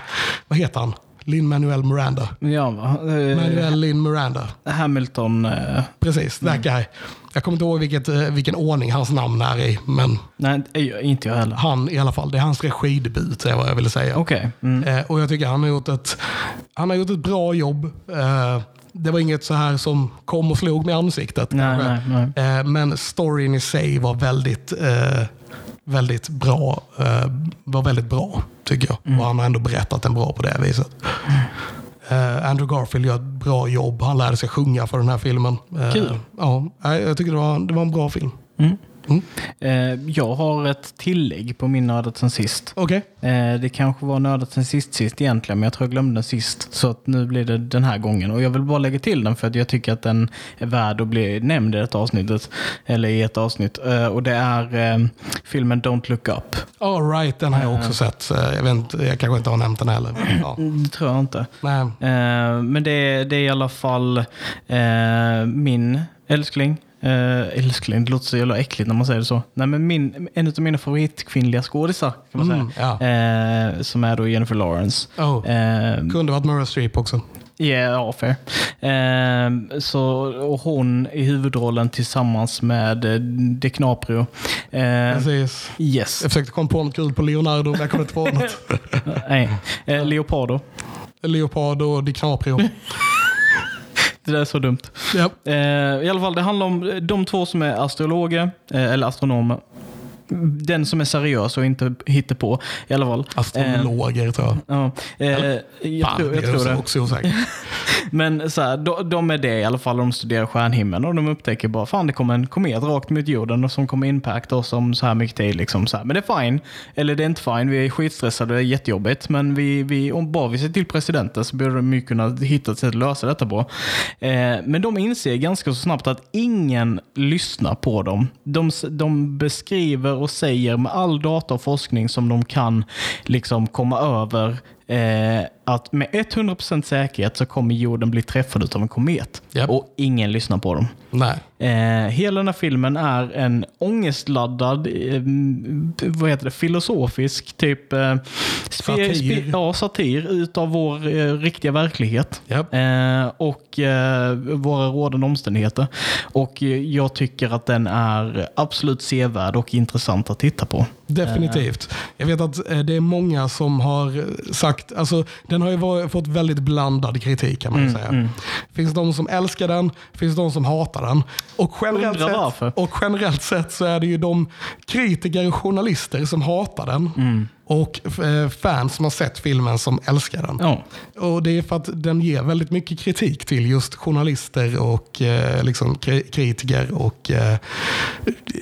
[SPEAKER 2] vad heter han? Lin Manuel Miranda.
[SPEAKER 1] Ja, va? Eh,
[SPEAKER 2] Manuel Lin Miranda.
[SPEAKER 1] Hamilton. Eh,
[SPEAKER 2] Precis, that guy. Jag kommer inte ihåg vilket, eh, vilken ordning hans namn är i, men
[SPEAKER 1] nej, inte jag heller.
[SPEAKER 2] han i alla fall. Det är hans regidebut, är vad jag ville säga.
[SPEAKER 1] Okej. Mm.
[SPEAKER 2] Eh, och jag tycker han har gjort ett, han har gjort ett bra jobb. Eh, det var inget så här som kom och slog mig i ansiktet.
[SPEAKER 1] Nej, nej, nej.
[SPEAKER 2] Eh, men storyn i sig var väldigt, väldigt bra. Var väldigt bra, tycker jag.
[SPEAKER 1] Mm.
[SPEAKER 2] Och han har ändå berättat den bra på det viset. Eh, Andrew Garfield gör ett bra jobb. Han lärde sig sjunga för den här filmen. Eh,
[SPEAKER 1] Kul.
[SPEAKER 2] Ja, nej, jag tycker det var, det var en bra film.
[SPEAKER 1] Mm.
[SPEAKER 2] Mm.
[SPEAKER 1] Eh, jag har ett tillägg på min nördat sen sist.
[SPEAKER 2] Okej.
[SPEAKER 1] Eh, det kanske var nördat sen sist sist egentligen, men jag tror jag glömde den sist. Så att nu blir det den här gången. Och jag vill bara lägga till den för att jag tycker att den är värd att bli nämnd i ett avsnittet. Eller i ett avsnitt. Eh, och det är filmen Don't Look Up.
[SPEAKER 2] All right, den har jag också sett. Jag, vet inte, jag kanske inte har nämnt den heller. Ja.
[SPEAKER 1] Det tror jag inte.
[SPEAKER 2] Nej.
[SPEAKER 1] Men det, är- det är i alla fall min älskling. Eh, älskling, det låter så jävla äckligt när man säger det så. Nej, men min, en av mina favoritkvinnliga skådisar kan man
[SPEAKER 2] Mm,
[SPEAKER 1] säga.
[SPEAKER 2] ja.
[SPEAKER 1] Eh, som är då Jennifer Lawrence.
[SPEAKER 2] Oh.
[SPEAKER 1] Eh,
[SPEAKER 2] Kunde varit Meryl Streep också.
[SPEAKER 1] Yeah, ja, fair. Ehm, så, och hon i huvudrollen tillsammans med eh, DiCaprio. Ehm,
[SPEAKER 2] Precis.
[SPEAKER 1] yes.
[SPEAKER 2] Jag försökte komma på något kul på Leonardo, men jag kom inte på något.
[SPEAKER 1] Nej. Eh, Leopardo.
[SPEAKER 2] Leopardo och DiCaprio.
[SPEAKER 1] Det där är så dumt.
[SPEAKER 2] ja.
[SPEAKER 1] Eh, I alla fall, det handlar om de två som är astrologer, eh, eller astronomer. Den som är seriös och inte hittar på i alla fall.
[SPEAKER 2] Astrologer tror jag.
[SPEAKER 1] Ja, eh, jag,
[SPEAKER 2] Fan,
[SPEAKER 1] tror, jag
[SPEAKER 2] det
[SPEAKER 1] tror det.
[SPEAKER 2] också osäkert.
[SPEAKER 1] Men så här, de, de är det i alla fall. De studerar stjärnhimlen och de upptäcker bara fan det kommer en komet rakt mot jorden och som kommer impacta oss om så här mycket tid. Liksom, så här. Men det är fine. Eller det är inte fine. Vi är skitstressade. Det är jättejobbigt. Men vi, vi, om bara vi ser till presidenten så borde de kunna hitta ett sätt att lösa detta på. Eh, men de inser ganska så snabbt att ingen lyssnar på dem. De, de beskriver och säger med all data och forskning som de kan liksom komma över eh, att med 100% säkerhet så kommer jorden bli träffad av en komet.
[SPEAKER 2] Japp.
[SPEAKER 1] Och ingen lyssnar på dem.
[SPEAKER 2] Nej.
[SPEAKER 1] Eh, hela den här filmen är en ångestladdad, eh, vad heter det, filosofisk typ eh,
[SPEAKER 2] Satir.
[SPEAKER 1] ja, satir utav vår eh, riktiga verklighet.
[SPEAKER 2] Japp.
[SPEAKER 1] Eh, och eh, våra rådande omständigheter. Och eh, jag tycker att den är absolut sevärd och intressant att titta på.
[SPEAKER 2] Definitivt. Jag vet att eh, det är många som har eh, sagt, alltså den har ju varit, fått väldigt blandad kritik kan man
[SPEAKER 1] Mm,
[SPEAKER 2] säga. finns de som älskar den, finns de som hatar den. Och generellt, sett, och generellt sett så är det ju de kritiker och journalister som hatar den.
[SPEAKER 1] Mm.
[SPEAKER 2] Och eh, fans som har sett filmen som älskar den.
[SPEAKER 1] Ja.
[SPEAKER 2] Och Det är för att den ger väldigt mycket kritik till just journalister och eh, liksom, kri- kritiker och eh,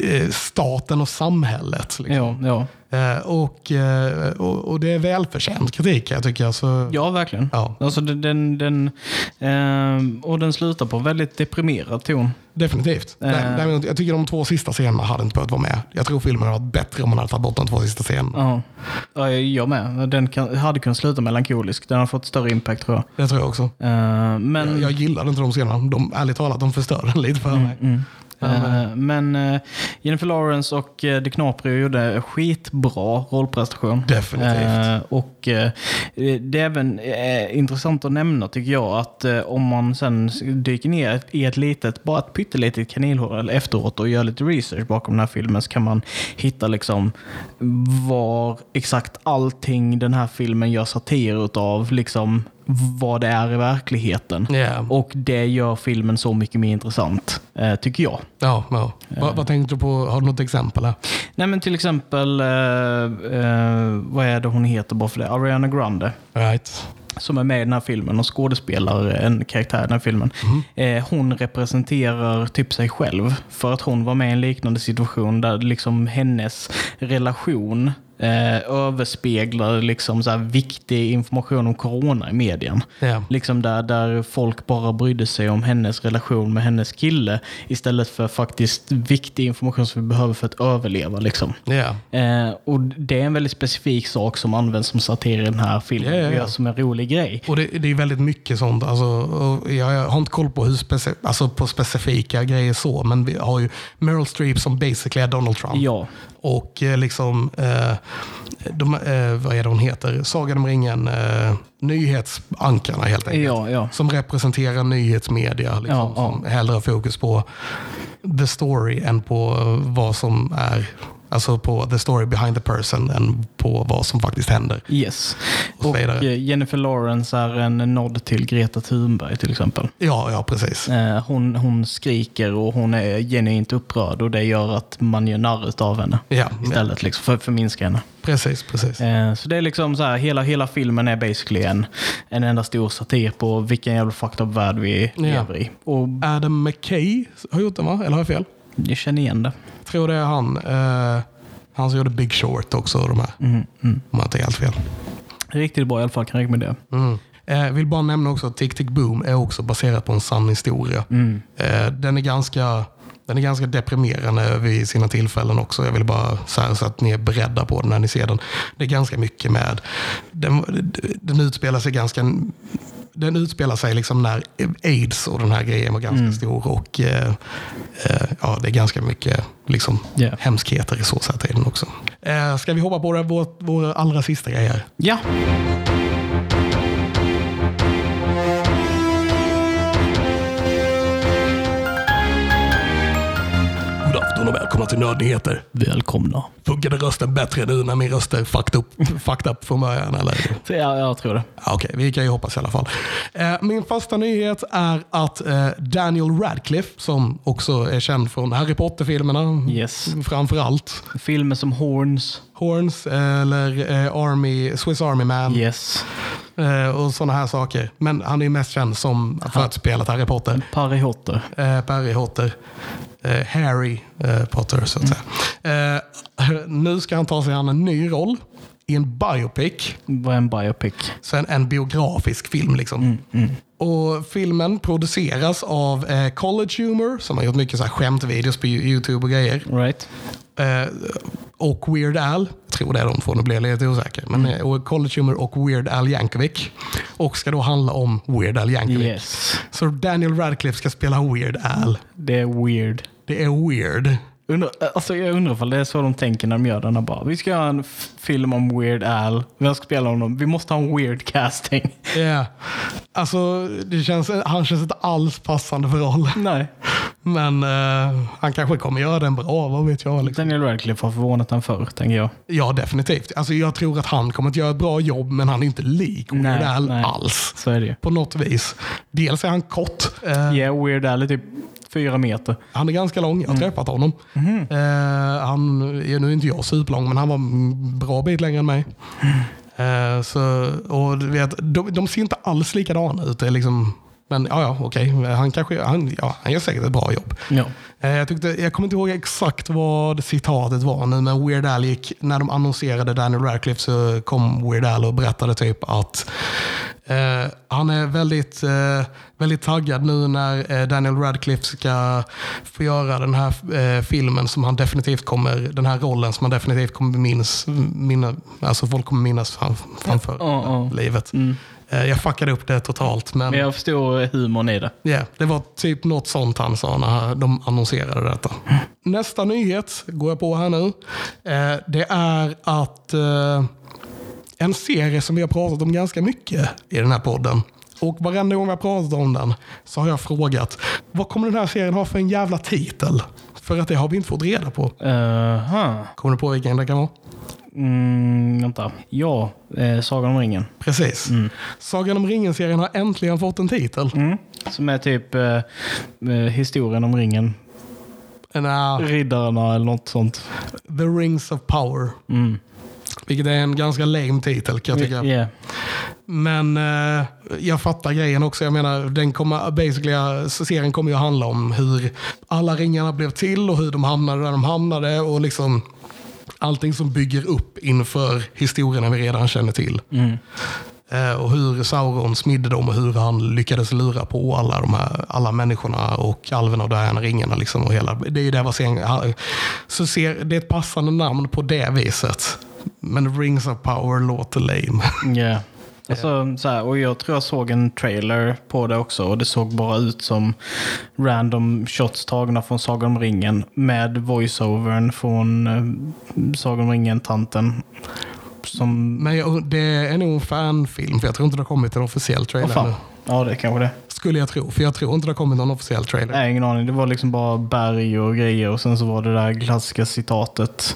[SPEAKER 2] eh, staten och samhället. Liksom.
[SPEAKER 1] Ja, ja.
[SPEAKER 2] Eh, och, eh, och, och det är välförtjänt kritik jag tycker. Så,
[SPEAKER 1] ja, verkligen.
[SPEAKER 2] Ja.
[SPEAKER 1] Alltså, den, den, ehm, och den slutar på en väldigt deprimerad ton.
[SPEAKER 2] Definitivt.
[SPEAKER 1] Eh.
[SPEAKER 2] Däremot, jag tycker de två sista scenerna hade inte behövt vara med. Jag tror filmen hade varit bättre om man hade tagit bort de två sista scenerna.
[SPEAKER 1] Ja. Ja, jag med. Den kan, hade kunnat sluta melankolisk. Den har fått större impact tror jag.
[SPEAKER 2] Det tror jag också.
[SPEAKER 1] Eh, men...
[SPEAKER 2] Jag, jag gillade inte de scenerna. De, ärligt talat, de förstörde lite för mig.
[SPEAKER 1] Mm. Eh, Men eh, Jennifer Lawrence och eh, DiCaprio gjorde skitbra rollprestation.
[SPEAKER 2] Definitivt.
[SPEAKER 1] Eh, och eh, det är även eh, intressant att nämna tycker jag att eh, om man sen dyker ner i ett litet, bara ett pyttelitet kaninhål efteråt och gör lite research bakom den här filmen så kan man hitta liksom var exakt allting den här filmen gör satir utav, liksom vad det är i verkligheten.
[SPEAKER 2] Ja.
[SPEAKER 1] Och det gör filmen så mycket mer intressant, eh, tycker jag.
[SPEAKER 2] Ja, ja. Vad, vad tänkte du på? Har du något exempel? Här?
[SPEAKER 1] Nej men till exempel, eh, eh, vad är det hon heter bara för det? Ariana Grande.
[SPEAKER 2] Right.
[SPEAKER 1] Som är med i den här filmen och skådespelar en karaktär i den här filmen. Eh, hon representerar typ sig själv. För att hon var med i en liknande situation där liksom hennes relation eh, överspeglar liksom så viktig information om corona i medien.
[SPEAKER 2] Ja.
[SPEAKER 1] Liksom där, där folk bara brydde sig om hennes relation med hennes kille istället för faktiskt viktig information som vi behöver för att överleva. Liksom.
[SPEAKER 2] Ja.
[SPEAKER 1] Eh, och Det är en väldigt specifik sak som används som satir i den här filmen.
[SPEAKER 2] Ja, ja,
[SPEAKER 1] som en rolig grej.
[SPEAKER 2] Och det, det är väldigt mycket sånt. Alltså, jag har inte koll på, hur speci- alltså på specifika grejer så, men vi har ju Meryl Streep som basically är Donald Trump.
[SPEAKER 1] Ja,
[SPEAKER 2] Och eh, liksom, eh, de, eh, vad är det hon heter? Sagan om ringen, eh, nyhetsankarna helt enkelt.
[SPEAKER 1] ja, ja.
[SPEAKER 2] Som representerar nyhetsmedia. Liksom,
[SPEAKER 1] Ja.
[SPEAKER 2] Som hellre har fokus på the story än på vad som är, alltså på the story behind the person än på vad som faktiskt händer.
[SPEAKER 1] Yes.
[SPEAKER 2] Och
[SPEAKER 1] Och eh, Jennifer Lawrence är en nod till Greta Thunberg till exempel.
[SPEAKER 2] Ja, ja precis.
[SPEAKER 1] Eh, Hon, hon skriker och hon är genuint upprörd och det gör att man gör narr av henne
[SPEAKER 2] Ja,
[SPEAKER 1] istället liksom, för att förminska henne.
[SPEAKER 2] precis, precis.
[SPEAKER 1] Eh, Så det är liksom så här, hela, hela filmen är basically en, en enda stor satir på vilken jävla fucked up värld vi
[SPEAKER 2] Ja.
[SPEAKER 1] lever i. Och
[SPEAKER 2] Adam McKay har gjort den va? Eller har jag fel?
[SPEAKER 1] Jag känner igen det.
[SPEAKER 2] tror det är han. Eh, han som gjorde Big Short också. De här.
[SPEAKER 1] Mm, mm.
[SPEAKER 2] Om jag inte är helt fel.
[SPEAKER 1] Riktigt bra i alla fall, kan jag rekommendera.
[SPEAKER 2] Mm. Eh, vill bara nämna också att Tick Tick Boom är också baserat på en sann historia.
[SPEAKER 1] Mm.
[SPEAKER 2] Eh, den, är ganska, den är ganska deprimerande vid sina tillfällen också. Jag vill bara här, så att ni är beredda på den när ni ser den. Det är ganska mycket med... Den, den utspelar sig ganska... Den utspelar sig liksom när aids och den här grejen var ganska stor. Och eh, eh, ja, Det är ganska mycket liksom,
[SPEAKER 1] Ja.
[SPEAKER 2] hemskheter i så sätt i den också. Eh, ska vi hoppa på det, vår, vår allra sista grej här?
[SPEAKER 1] Ja,
[SPEAKER 2] välkomna till Nördnyheter.
[SPEAKER 1] välkomna.
[SPEAKER 2] Funkade rösten bättre nu när min röst är fucked up, fucked up från början? Eller?
[SPEAKER 1] Ja, jag tror det.
[SPEAKER 2] Okej, vi kan ju hoppas i alla fall. Eh, min första nyhet är att eh, Daniel Radcliffe, som också är känd från Harry Potter-filmerna,
[SPEAKER 1] Yes.
[SPEAKER 2] framför allt.
[SPEAKER 1] Filmer som Horns.
[SPEAKER 2] Horns eller eh, Army, Swiss Army Man
[SPEAKER 1] Yes.
[SPEAKER 2] och sådana här saker. Men han är ju mest känd som för att spela Harry Potter.
[SPEAKER 1] Harry Potter.
[SPEAKER 2] Barry Potter. Eh, Harry eh, Potter så att säga. Eh, nu ska han ta sig an en ny roll i en biopic.
[SPEAKER 1] Vad är en biopic?
[SPEAKER 2] Så en, en biografisk film liksom. Och filmen produceras av eh, College Humor som har gjort mycket så här skämtvideos på YouTube och grejer.
[SPEAKER 1] Right?
[SPEAKER 2] Eh, och Weird Al, jag tror det är de två, nu blir jag lite osäker. Men eh, och College Humor och Weird Al Yankovic. Och ska då handla om Weird Al Yankovic.
[SPEAKER 1] Yes.
[SPEAKER 2] Så Daniel Radcliffe ska spela Weird Al.
[SPEAKER 1] Det är weird.
[SPEAKER 2] Det är weird.
[SPEAKER 1] Undrar, alltså jag undrar ifall det är så de tänker när de gör den här bara. Vi ska göra en film om Weird Al. Vem ska spela honom? Vi måste ha en weird casting.
[SPEAKER 2] Ja. Alltså, det känns, han känns inte alls passande för rollen.
[SPEAKER 1] Nej.
[SPEAKER 2] Men eh, han kanske kommer göra den bra, vad vet jag. Liksom.
[SPEAKER 1] Daniel Radcliffe har förvånat den förr, tänker jag.
[SPEAKER 2] Ja, definitivt. Alltså, jag tror att han kommer att göra ett bra jobb, men han är inte lik Weird
[SPEAKER 1] Nej,
[SPEAKER 2] Al
[SPEAKER 1] nej.
[SPEAKER 2] alls.
[SPEAKER 1] Så är det.
[SPEAKER 2] På något vis. Dels är han kort. eh,
[SPEAKER 1] Ja, Weird Al är typ fyra meter.
[SPEAKER 2] Han är ganska lång. Jag har träffat honom. Eh, han är nu inte jag superlång, men han var en bra bit längre än mig. Eh, så, och du vet, de, de ser inte alls likadana ut. Det är liksom, men ja, ja, okej. Han, kanske, han, ja, han gör säkert ett bra jobb.
[SPEAKER 1] Ja.
[SPEAKER 2] Eh, Jag, tyckte, jag kommer inte ihåg exakt vad citatet var nu, men Weird Al gick, när de annonserade Daniel Radcliffe så kom Weird Al och berättade typ att eh, han är väldigt, eh, väldigt taggad nu när eh, Daniel Radcliffe ska få göra den här eh, filmen som han definitivt kommer, den här rollen som han definitivt kommer minnas, minna, alltså folk kommer minnas fram- framför
[SPEAKER 1] Ja, ja.
[SPEAKER 2] livet.
[SPEAKER 1] Mm.
[SPEAKER 2] Eh, Jag fuckade upp det totalt, men
[SPEAKER 1] Men jag förstår humorn i det.
[SPEAKER 2] ja, det var typ något sånt han sa när de annonserade detta. Nästa nyhet går jag på här nu. Det är att en serie som vi har pratat om ganska mycket i den här podden. Och varenda gång vi har pratat om den så har jag frågat vad kommer den här serien ha för en jävla titel? För att det har vi inte fått reda på.
[SPEAKER 1] Aha.
[SPEAKER 2] Kommer du på vilken det kan vara?
[SPEAKER 1] Mm, vänta. Ja, eh, Sagan om ringen.
[SPEAKER 2] Precis. Sagan om ringen-serien har äntligen fått en titel.
[SPEAKER 1] Mm. Som är typ eh, eh, historien om ringen.
[SPEAKER 2] Nja,
[SPEAKER 1] Riddarna eller något sånt.
[SPEAKER 2] The Rings of Power.
[SPEAKER 1] Mm.
[SPEAKER 2] Vilket är en ganska lame titel kan jag tycka.
[SPEAKER 1] Yeah.
[SPEAKER 2] Men eh, jag fattar grejen också. Jag menar, den kommer, basically, eh, serien kommer ju handla om hur alla ringarna blev till och hur de hamnade där de hamnade. Och liksom allting som bygger upp inför historierna vi redan känner till.
[SPEAKER 1] Mm.
[SPEAKER 2] Eh, och hur Sauron smidde dem och hur han lyckades lura på alla de här alla människorna och alverna och Diana ringarna. Liksom och hela, det är ju det vad serien, så ser, det är ett passande namn på det viset. Men Rings of Power låter lame.
[SPEAKER 1] Yeah. Alltså, så här, och jag tror jag såg en trailer på det också och det såg bara ut som random shots tagna från Sagan om ringen med voiceovern från eh, Sagan om ringen-tanten. Som...
[SPEAKER 2] Men jag, det är nog en fanfilm, för jag tror inte det har kommit en officiell trailer
[SPEAKER 1] fan?
[SPEAKER 2] ännu.
[SPEAKER 1] Ja, det är kanske det.
[SPEAKER 2] Skulle jag tro, för jag tror inte det har kommit någon officiell trailer.
[SPEAKER 1] Nej, ingen aning. Det var liksom bara berg och grejer och sen så var det där klassiska citatet.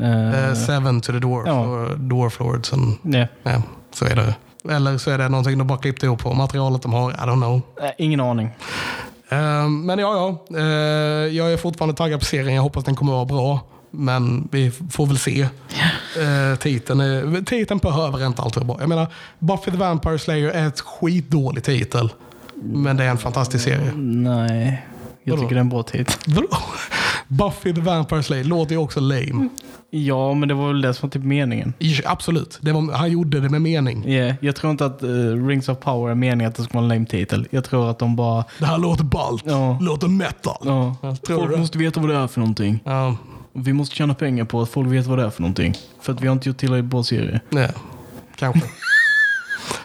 [SPEAKER 1] Eh,
[SPEAKER 2] seven to the Dwarf,
[SPEAKER 1] Ja.
[SPEAKER 2] och Dwarf Lords, and,
[SPEAKER 1] nej.
[SPEAKER 2] ja, så är det. Eller så är det någonting de bara klippt ihop på materialet de har, I don't know.
[SPEAKER 1] Eh, ingen aning.
[SPEAKER 2] Eh, men ja, ja. Jag är fortfarande taggad på serien. Jag hoppas den kommer att vara bra. Men vi får väl se. Eh, titeln, är, titeln behöver inte alltid vara bra. Jag menar, Buffy the Vampire Slayer är ett skitdålig titel. Men det är en fantastisk serie.
[SPEAKER 1] Nej, jag
[SPEAKER 2] Vadå?
[SPEAKER 1] tycker det är en bra tid.
[SPEAKER 2] Vadå? Buffy the Vampire Slayer låter ju också lame.
[SPEAKER 1] Ja, men det var väl det som var typ meningen.
[SPEAKER 2] Ja, Absolut, det var, han gjorde det med mening.
[SPEAKER 1] Yeah, jag tror inte att eh, Rings of Power är meningen att det ska vara en lame titel. Jag tror att de bara...
[SPEAKER 2] Det här låter ballt.
[SPEAKER 1] Ja.
[SPEAKER 2] Låter metal.
[SPEAKER 1] Ja,
[SPEAKER 2] Jag tror
[SPEAKER 1] folk
[SPEAKER 2] det.
[SPEAKER 1] måste veta vad det är för någonting.
[SPEAKER 2] Ja,
[SPEAKER 1] Vi måste tjäna pengar på att folk vet vad det är för någonting. För att vi har inte gjort tillräckligt bra serie.
[SPEAKER 2] nej. Kanske.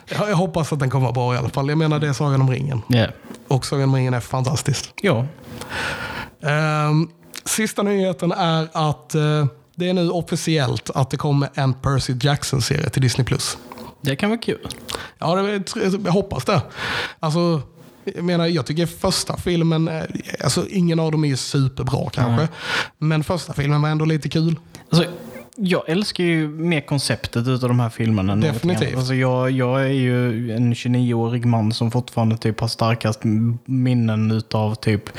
[SPEAKER 2] jag, jag hoppas att den kommer vara bra i alla fall. Jag menar, det är Sagan om ringen.
[SPEAKER 1] Yeah.
[SPEAKER 2] Och Sagan om ringen är fantastiskt.
[SPEAKER 1] Ja.
[SPEAKER 2] Ehm, sista nyheten är att eh, det är nu officiellt att det kommer en Percy Jackson-serie till Disney+.
[SPEAKER 1] Det kan vara kul.
[SPEAKER 2] Ja, det, jag hoppas det. Alltså, jag menar, jag tycker första filmen, eh, alltså ingen av dem är superbra kanske. Men första filmen var ändå lite kul.
[SPEAKER 1] Alltså, jag älskar ju mer konceptet utav de här filmerna.
[SPEAKER 2] Definitivt.
[SPEAKER 1] Alltså, jag, jag är ju en 29-årig man som fortfarande typ har starkast minnen utav typ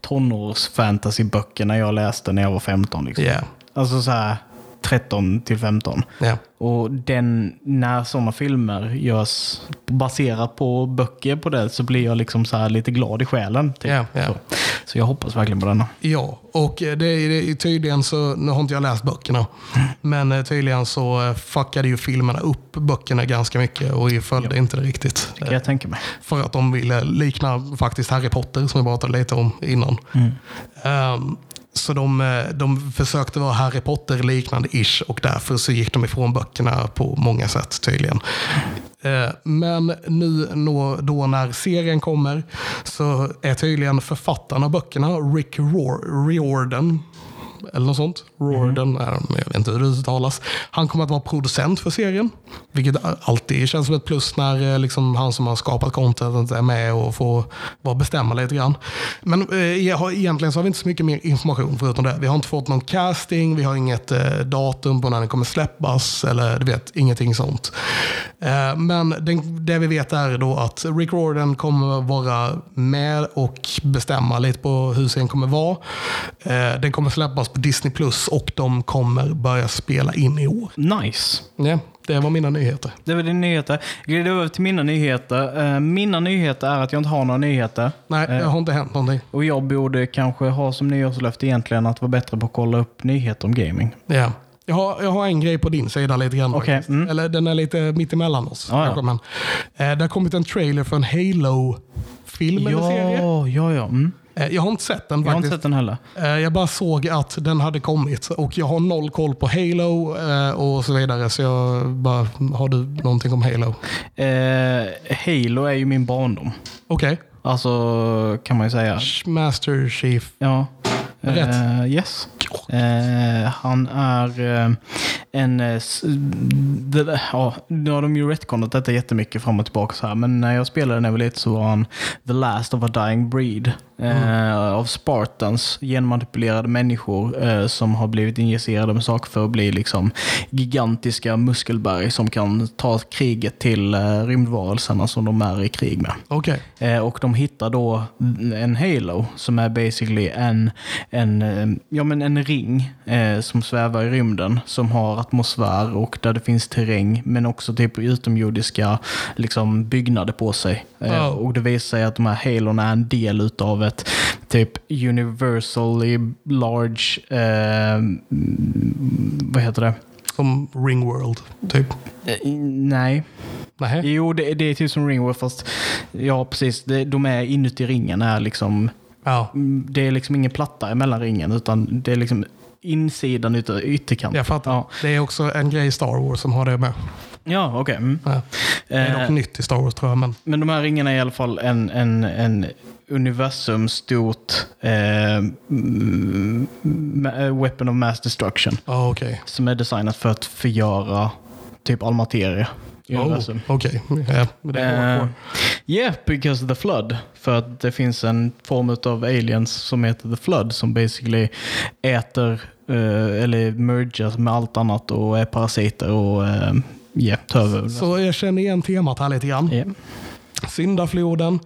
[SPEAKER 1] tonårs-fantasyböckerna jag läste när jag var 15. Liksom.
[SPEAKER 2] Ja.
[SPEAKER 1] Alltså så här 13 till 15.
[SPEAKER 2] Ja.
[SPEAKER 1] Och den, när sådana filmer görs baserat på böcker på det så blir jag liksom så lite glad i själen. Typ.
[SPEAKER 2] Ja, ja.
[SPEAKER 1] Så. så jag hoppas verkligen på denna.
[SPEAKER 2] Ja, och eh, det är, tydligen så, nu har inte jag läst böckerna, men eh, tydligen så eh, fuckade ju filmerna upp böckerna ganska mycket och följde inte det riktigt.
[SPEAKER 1] Det kan jag tänka mig.
[SPEAKER 2] För att de ville likna faktiskt Harry Potter som vi pratade lite om innan. Ehm, så de, eh, de försökte vara Harry Potter-liknande-ish och därför så gick de ifrån böckerna på många sätt tydligen. Eh, men nu då när serien kommer så är tydligen författarna av böckerna Rick Riordan eller något sånt. Riordan, nej, jag vet inte hur det uttalas. Han kommer att vara producent för serien. Vilket alltid känns som ett plus när eh, liksom, han som har skapat content är med och får vara bestämma lite grann. Men eh, egentligen så har vi inte så mycket mer information förutom det. Vi har inte fått någon casting, vi har inget eh, datum på när den kommer släppas eller du vet, ingenting sånt. Eh, men den, det vi vet är då att Rick Riordan kommer vara med och bestämma lite på hur serien kommer vara. Eh, den kommer släppas på Disney Plus och de kommer börja spela in i år.
[SPEAKER 1] Nice.
[SPEAKER 2] Ja, det var mina nyheter.
[SPEAKER 1] Det var dina nyheter. Glider över till mina nyheter. Eh, Mina nyheter är att jag inte har några nyheter.
[SPEAKER 2] Nej,
[SPEAKER 1] Eh.
[SPEAKER 2] det har inte hänt någonting.
[SPEAKER 1] Och jag borde kanske ha som nyårslöfte egentligen att vara bättre på att kolla upp nyheter om gaming.
[SPEAKER 2] Ja. Jag har, jag har en grej på din sida lite grann. Faktiskt.
[SPEAKER 1] mm.
[SPEAKER 2] Eller den är lite mitt emellan oss.
[SPEAKER 1] Ja, ja.
[SPEAKER 2] kanske, Men, eh, det har kommit en trailer för en Halo-film eller serie.
[SPEAKER 1] Ja, ja, ja. Mm.
[SPEAKER 2] Eh, jag har inte sett den
[SPEAKER 1] Jag har
[SPEAKER 2] faktiskt.
[SPEAKER 1] inte sett den heller.
[SPEAKER 2] Eh, Jag bara såg att den hade kommit och jag har noll koll på Halo eh, och så vidare. Så jag bara, har du någonting om Halo?
[SPEAKER 1] Eh, Halo är ju min barndom.
[SPEAKER 2] Okej.
[SPEAKER 1] Alltså, kan man ju säga.
[SPEAKER 2] Master Chief.
[SPEAKER 1] Ja.
[SPEAKER 2] Rätt.
[SPEAKER 1] Eh, yes. Eh, han är eh, en... det, ja, nu har de ju retconat detta jättemycket fram och tillbaka så här, men när jag spelade när jag var liten så var han the last of a dying breed. Eh, Av Spartans, genmanipulerade människor som har blivit injicerade med saker för att bli liksom gigantiska muskelberg som kan ta kriget till eh, rymdvarelserna som de är i krig med. Eh, och de hittar då en Halo som är basically en, en, eh, ja, men en ring eh, som svävar i rymden som har atmosfär och där det finns terräng men också typ utomjordiska liksom, byggnader på sig. Eh,
[SPEAKER 2] Ja.
[SPEAKER 1] Och det visar sig att de här Halon är en del utav ett typ universally large, eh, vad heter det?
[SPEAKER 2] Som Ringworld, typ.
[SPEAKER 1] Eh, nej,
[SPEAKER 2] Nej.
[SPEAKER 1] Jo, det, det är typ som Ringworld fast ja, precis. Det, de är inuti ringen. Är liksom,
[SPEAKER 2] Ja.
[SPEAKER 1] mm, det är liksom ingen platta emellan ringen utan det är liksom insidan utav ytterkanten.
[SPEAKER 2] Jag fattar.
[SPEAKER 1] Ja,
[SPEAKER 2] Det är också en grej i Star Wars som har det med.
[SPEAKER 1] ja okej. Mm.
[SPEAKER 2] Ja. Det är dock
[SPEAKER 1] Eh,
[SPEAKER 2] nytt i Star Wars tror jag. Men
[SPEAKER 1] men de här ringarna är i alla fall en, en, en universum stort eh, eh, weapon of mass destruction
[SPEAKER 2] ja, okej.
[SPEAKER 1] som är designat för att förgöra typ all materia
[SPEAKER 2] Oh,
[SPEAKER 1] universum.
[SPEAKER 2] Okej. Ja, det är
[SPEAKER 1] Eh,
[SPEAKER 2] hardcore.
[SPEAKER 1] yeah, because of the flood. För att det finns en form av aliens som heter the flood som basically äter eh, eller mergas med allt annat och är parasiter och uh, yeah, tar över.
[SPEAKER 2] Så jag känner igen temat här lite grann.
[SPEAKER 1] Yeah.
[SPEAKER 2] Syndafloden,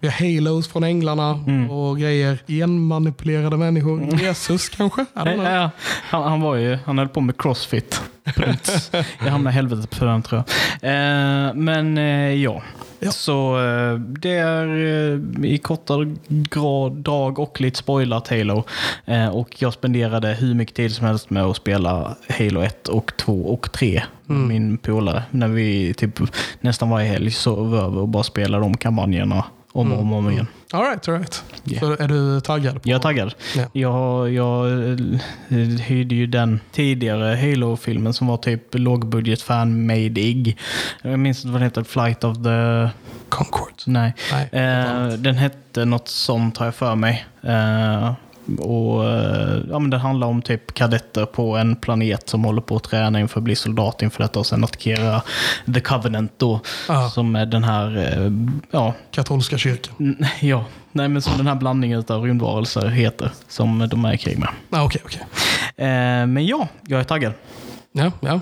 [SPEAKER 2] vi har halos från änglarna
[SPEAKER 1] Mm.
[SPEAKER 2] och grejer. Genmanipulerade människor. Jesus kanske?
[SPEAKER 1] Ja, han, han var ju, han höll på med crossfit. Punkt. Jag hamnade i helvetet för den tror jag. Eh, men eh, ja.
[SPEAKER 2] Ja.
[SPEAKER 1] Så eh, det är eh, i korta grad, drag och lite spoilat Halo. Eh, och jag spenderade hur mycket tid som helst med att spela Halo 1 och 2 och 3 med
[SPEAKER 2] Mm.
[SPEAKER 1] min polare. När vi typ nästan varje helg sov över och bara spelade de kampanjerna om och om, om igen.
[SPEAKER 2] All right, all right.
[SPEAKER 1] Yeah.
[SPEAKER 2] Så är du taggad? På?
[SPEAKER 1] Jag är taggad.
[SPEAKER 2] Ja.
[SPEAKER 1] Jag, jag eh, hyrde ju den tidigare Halo-filmen som var typ lågbudget fan-made-ig. Jag minns inte vad den heter. Flight of the...
[SPEAKER 2] Concord.
[SPEAKER 1] Nej.
[SPEAKER 2] Nej.
[SPEAKER 1] Eh, den hette något sånt har jag för mig. Eh, och eh, ja, men Den handlar om typ kadetter på en planet som håller på att träna inför att bli soldat inför detta och sen attackera The Covenant då.
[SPEAKER 2] Ja.
[SPEAKER 1] Som är den här, eh, ja,
[SPEAKER 2] Katolska kyrkan.
[SPEAKER 1] ja, nej men som den här blandningen av rymdvarelser heter. Som de är i krig med.
[SPEAKER 2] Ah, Okej, okej.
[SPEAKER 1] Eh, men ja, jag är taggad.
[SPEAKER 2] Ja, ja.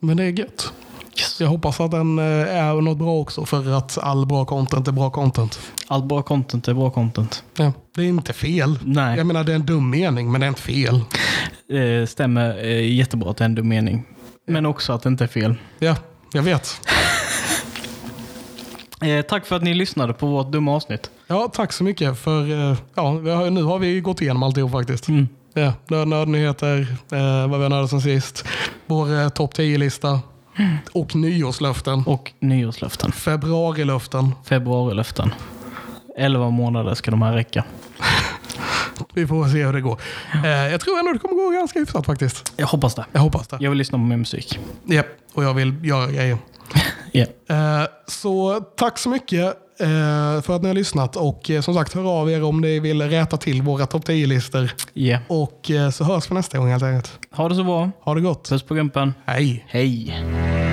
[SPEAKER 2] Men det är gött. Jag hoppas att den eh, är något bra också för att all bra content är bra content.
[SPEAKER 1] Allt bra content är bra content.
[SPEAKER 2] Ja, det är inte fel.
[SPEAKER 1] Nej,
[SPEAKER 2] Jag menar det är en dum mening men det är inte fel.
[SPEAKER 1] det stämmer eh, jättebra att det är en dum mening. Men också att det inte är fel.
[SPEAKER 2] Ja, jag vet.
[SPEAKER 1] Eh, tack för att ni lyssnade på vårt dumma avsnitt.
[SPEAKER 2] Ja, tack så mycket för eh, ja, har, nu har vi gått igenom alltihop faktiskt.
[SPEAKER 1] Mm.
[SPEAKER 2] Ja, nörd, nördnyheter, eh, vad vi har nördat sen sist, vår eh, topp 10-lista och nyårslöften.
[SPEAKER 1] Och nyårslöften.
[SPEAKER 2] Februarilöften.
[SPEAKER 1] Februarilöften. 11 månader ska de här räcka.
[SPEAKER 2] Vi får se hur det går. Eh, jag tror ändå det kommer gå ganska hyfsat faktiskt.
[SPEAKER 1] Jag hoppas det.
[SPEAKER 2] Jag hoppas det.
[SPEAKER 1] Jag vill lyssna på min musik.
[SPEAKER 2] Ja, och jag vill göra grejer. Eh, så tack så mycket för att ni har lyssnat och eh, som sagt hör av er om ni vill rätta till våra topp 10-listor.
[SPEAKER 1] Ja.
[SPEAKER 2] Och eh, så hörs vi nästa gång helt enkelt.
[SPEAKER 1] Ha det så bra.
[SPEAKER 2] Ha det gott.
[SPEAKER 1] Puss på gumpen.
[SPEAKER 2] Hej!
[SPEAKER 1] Hej.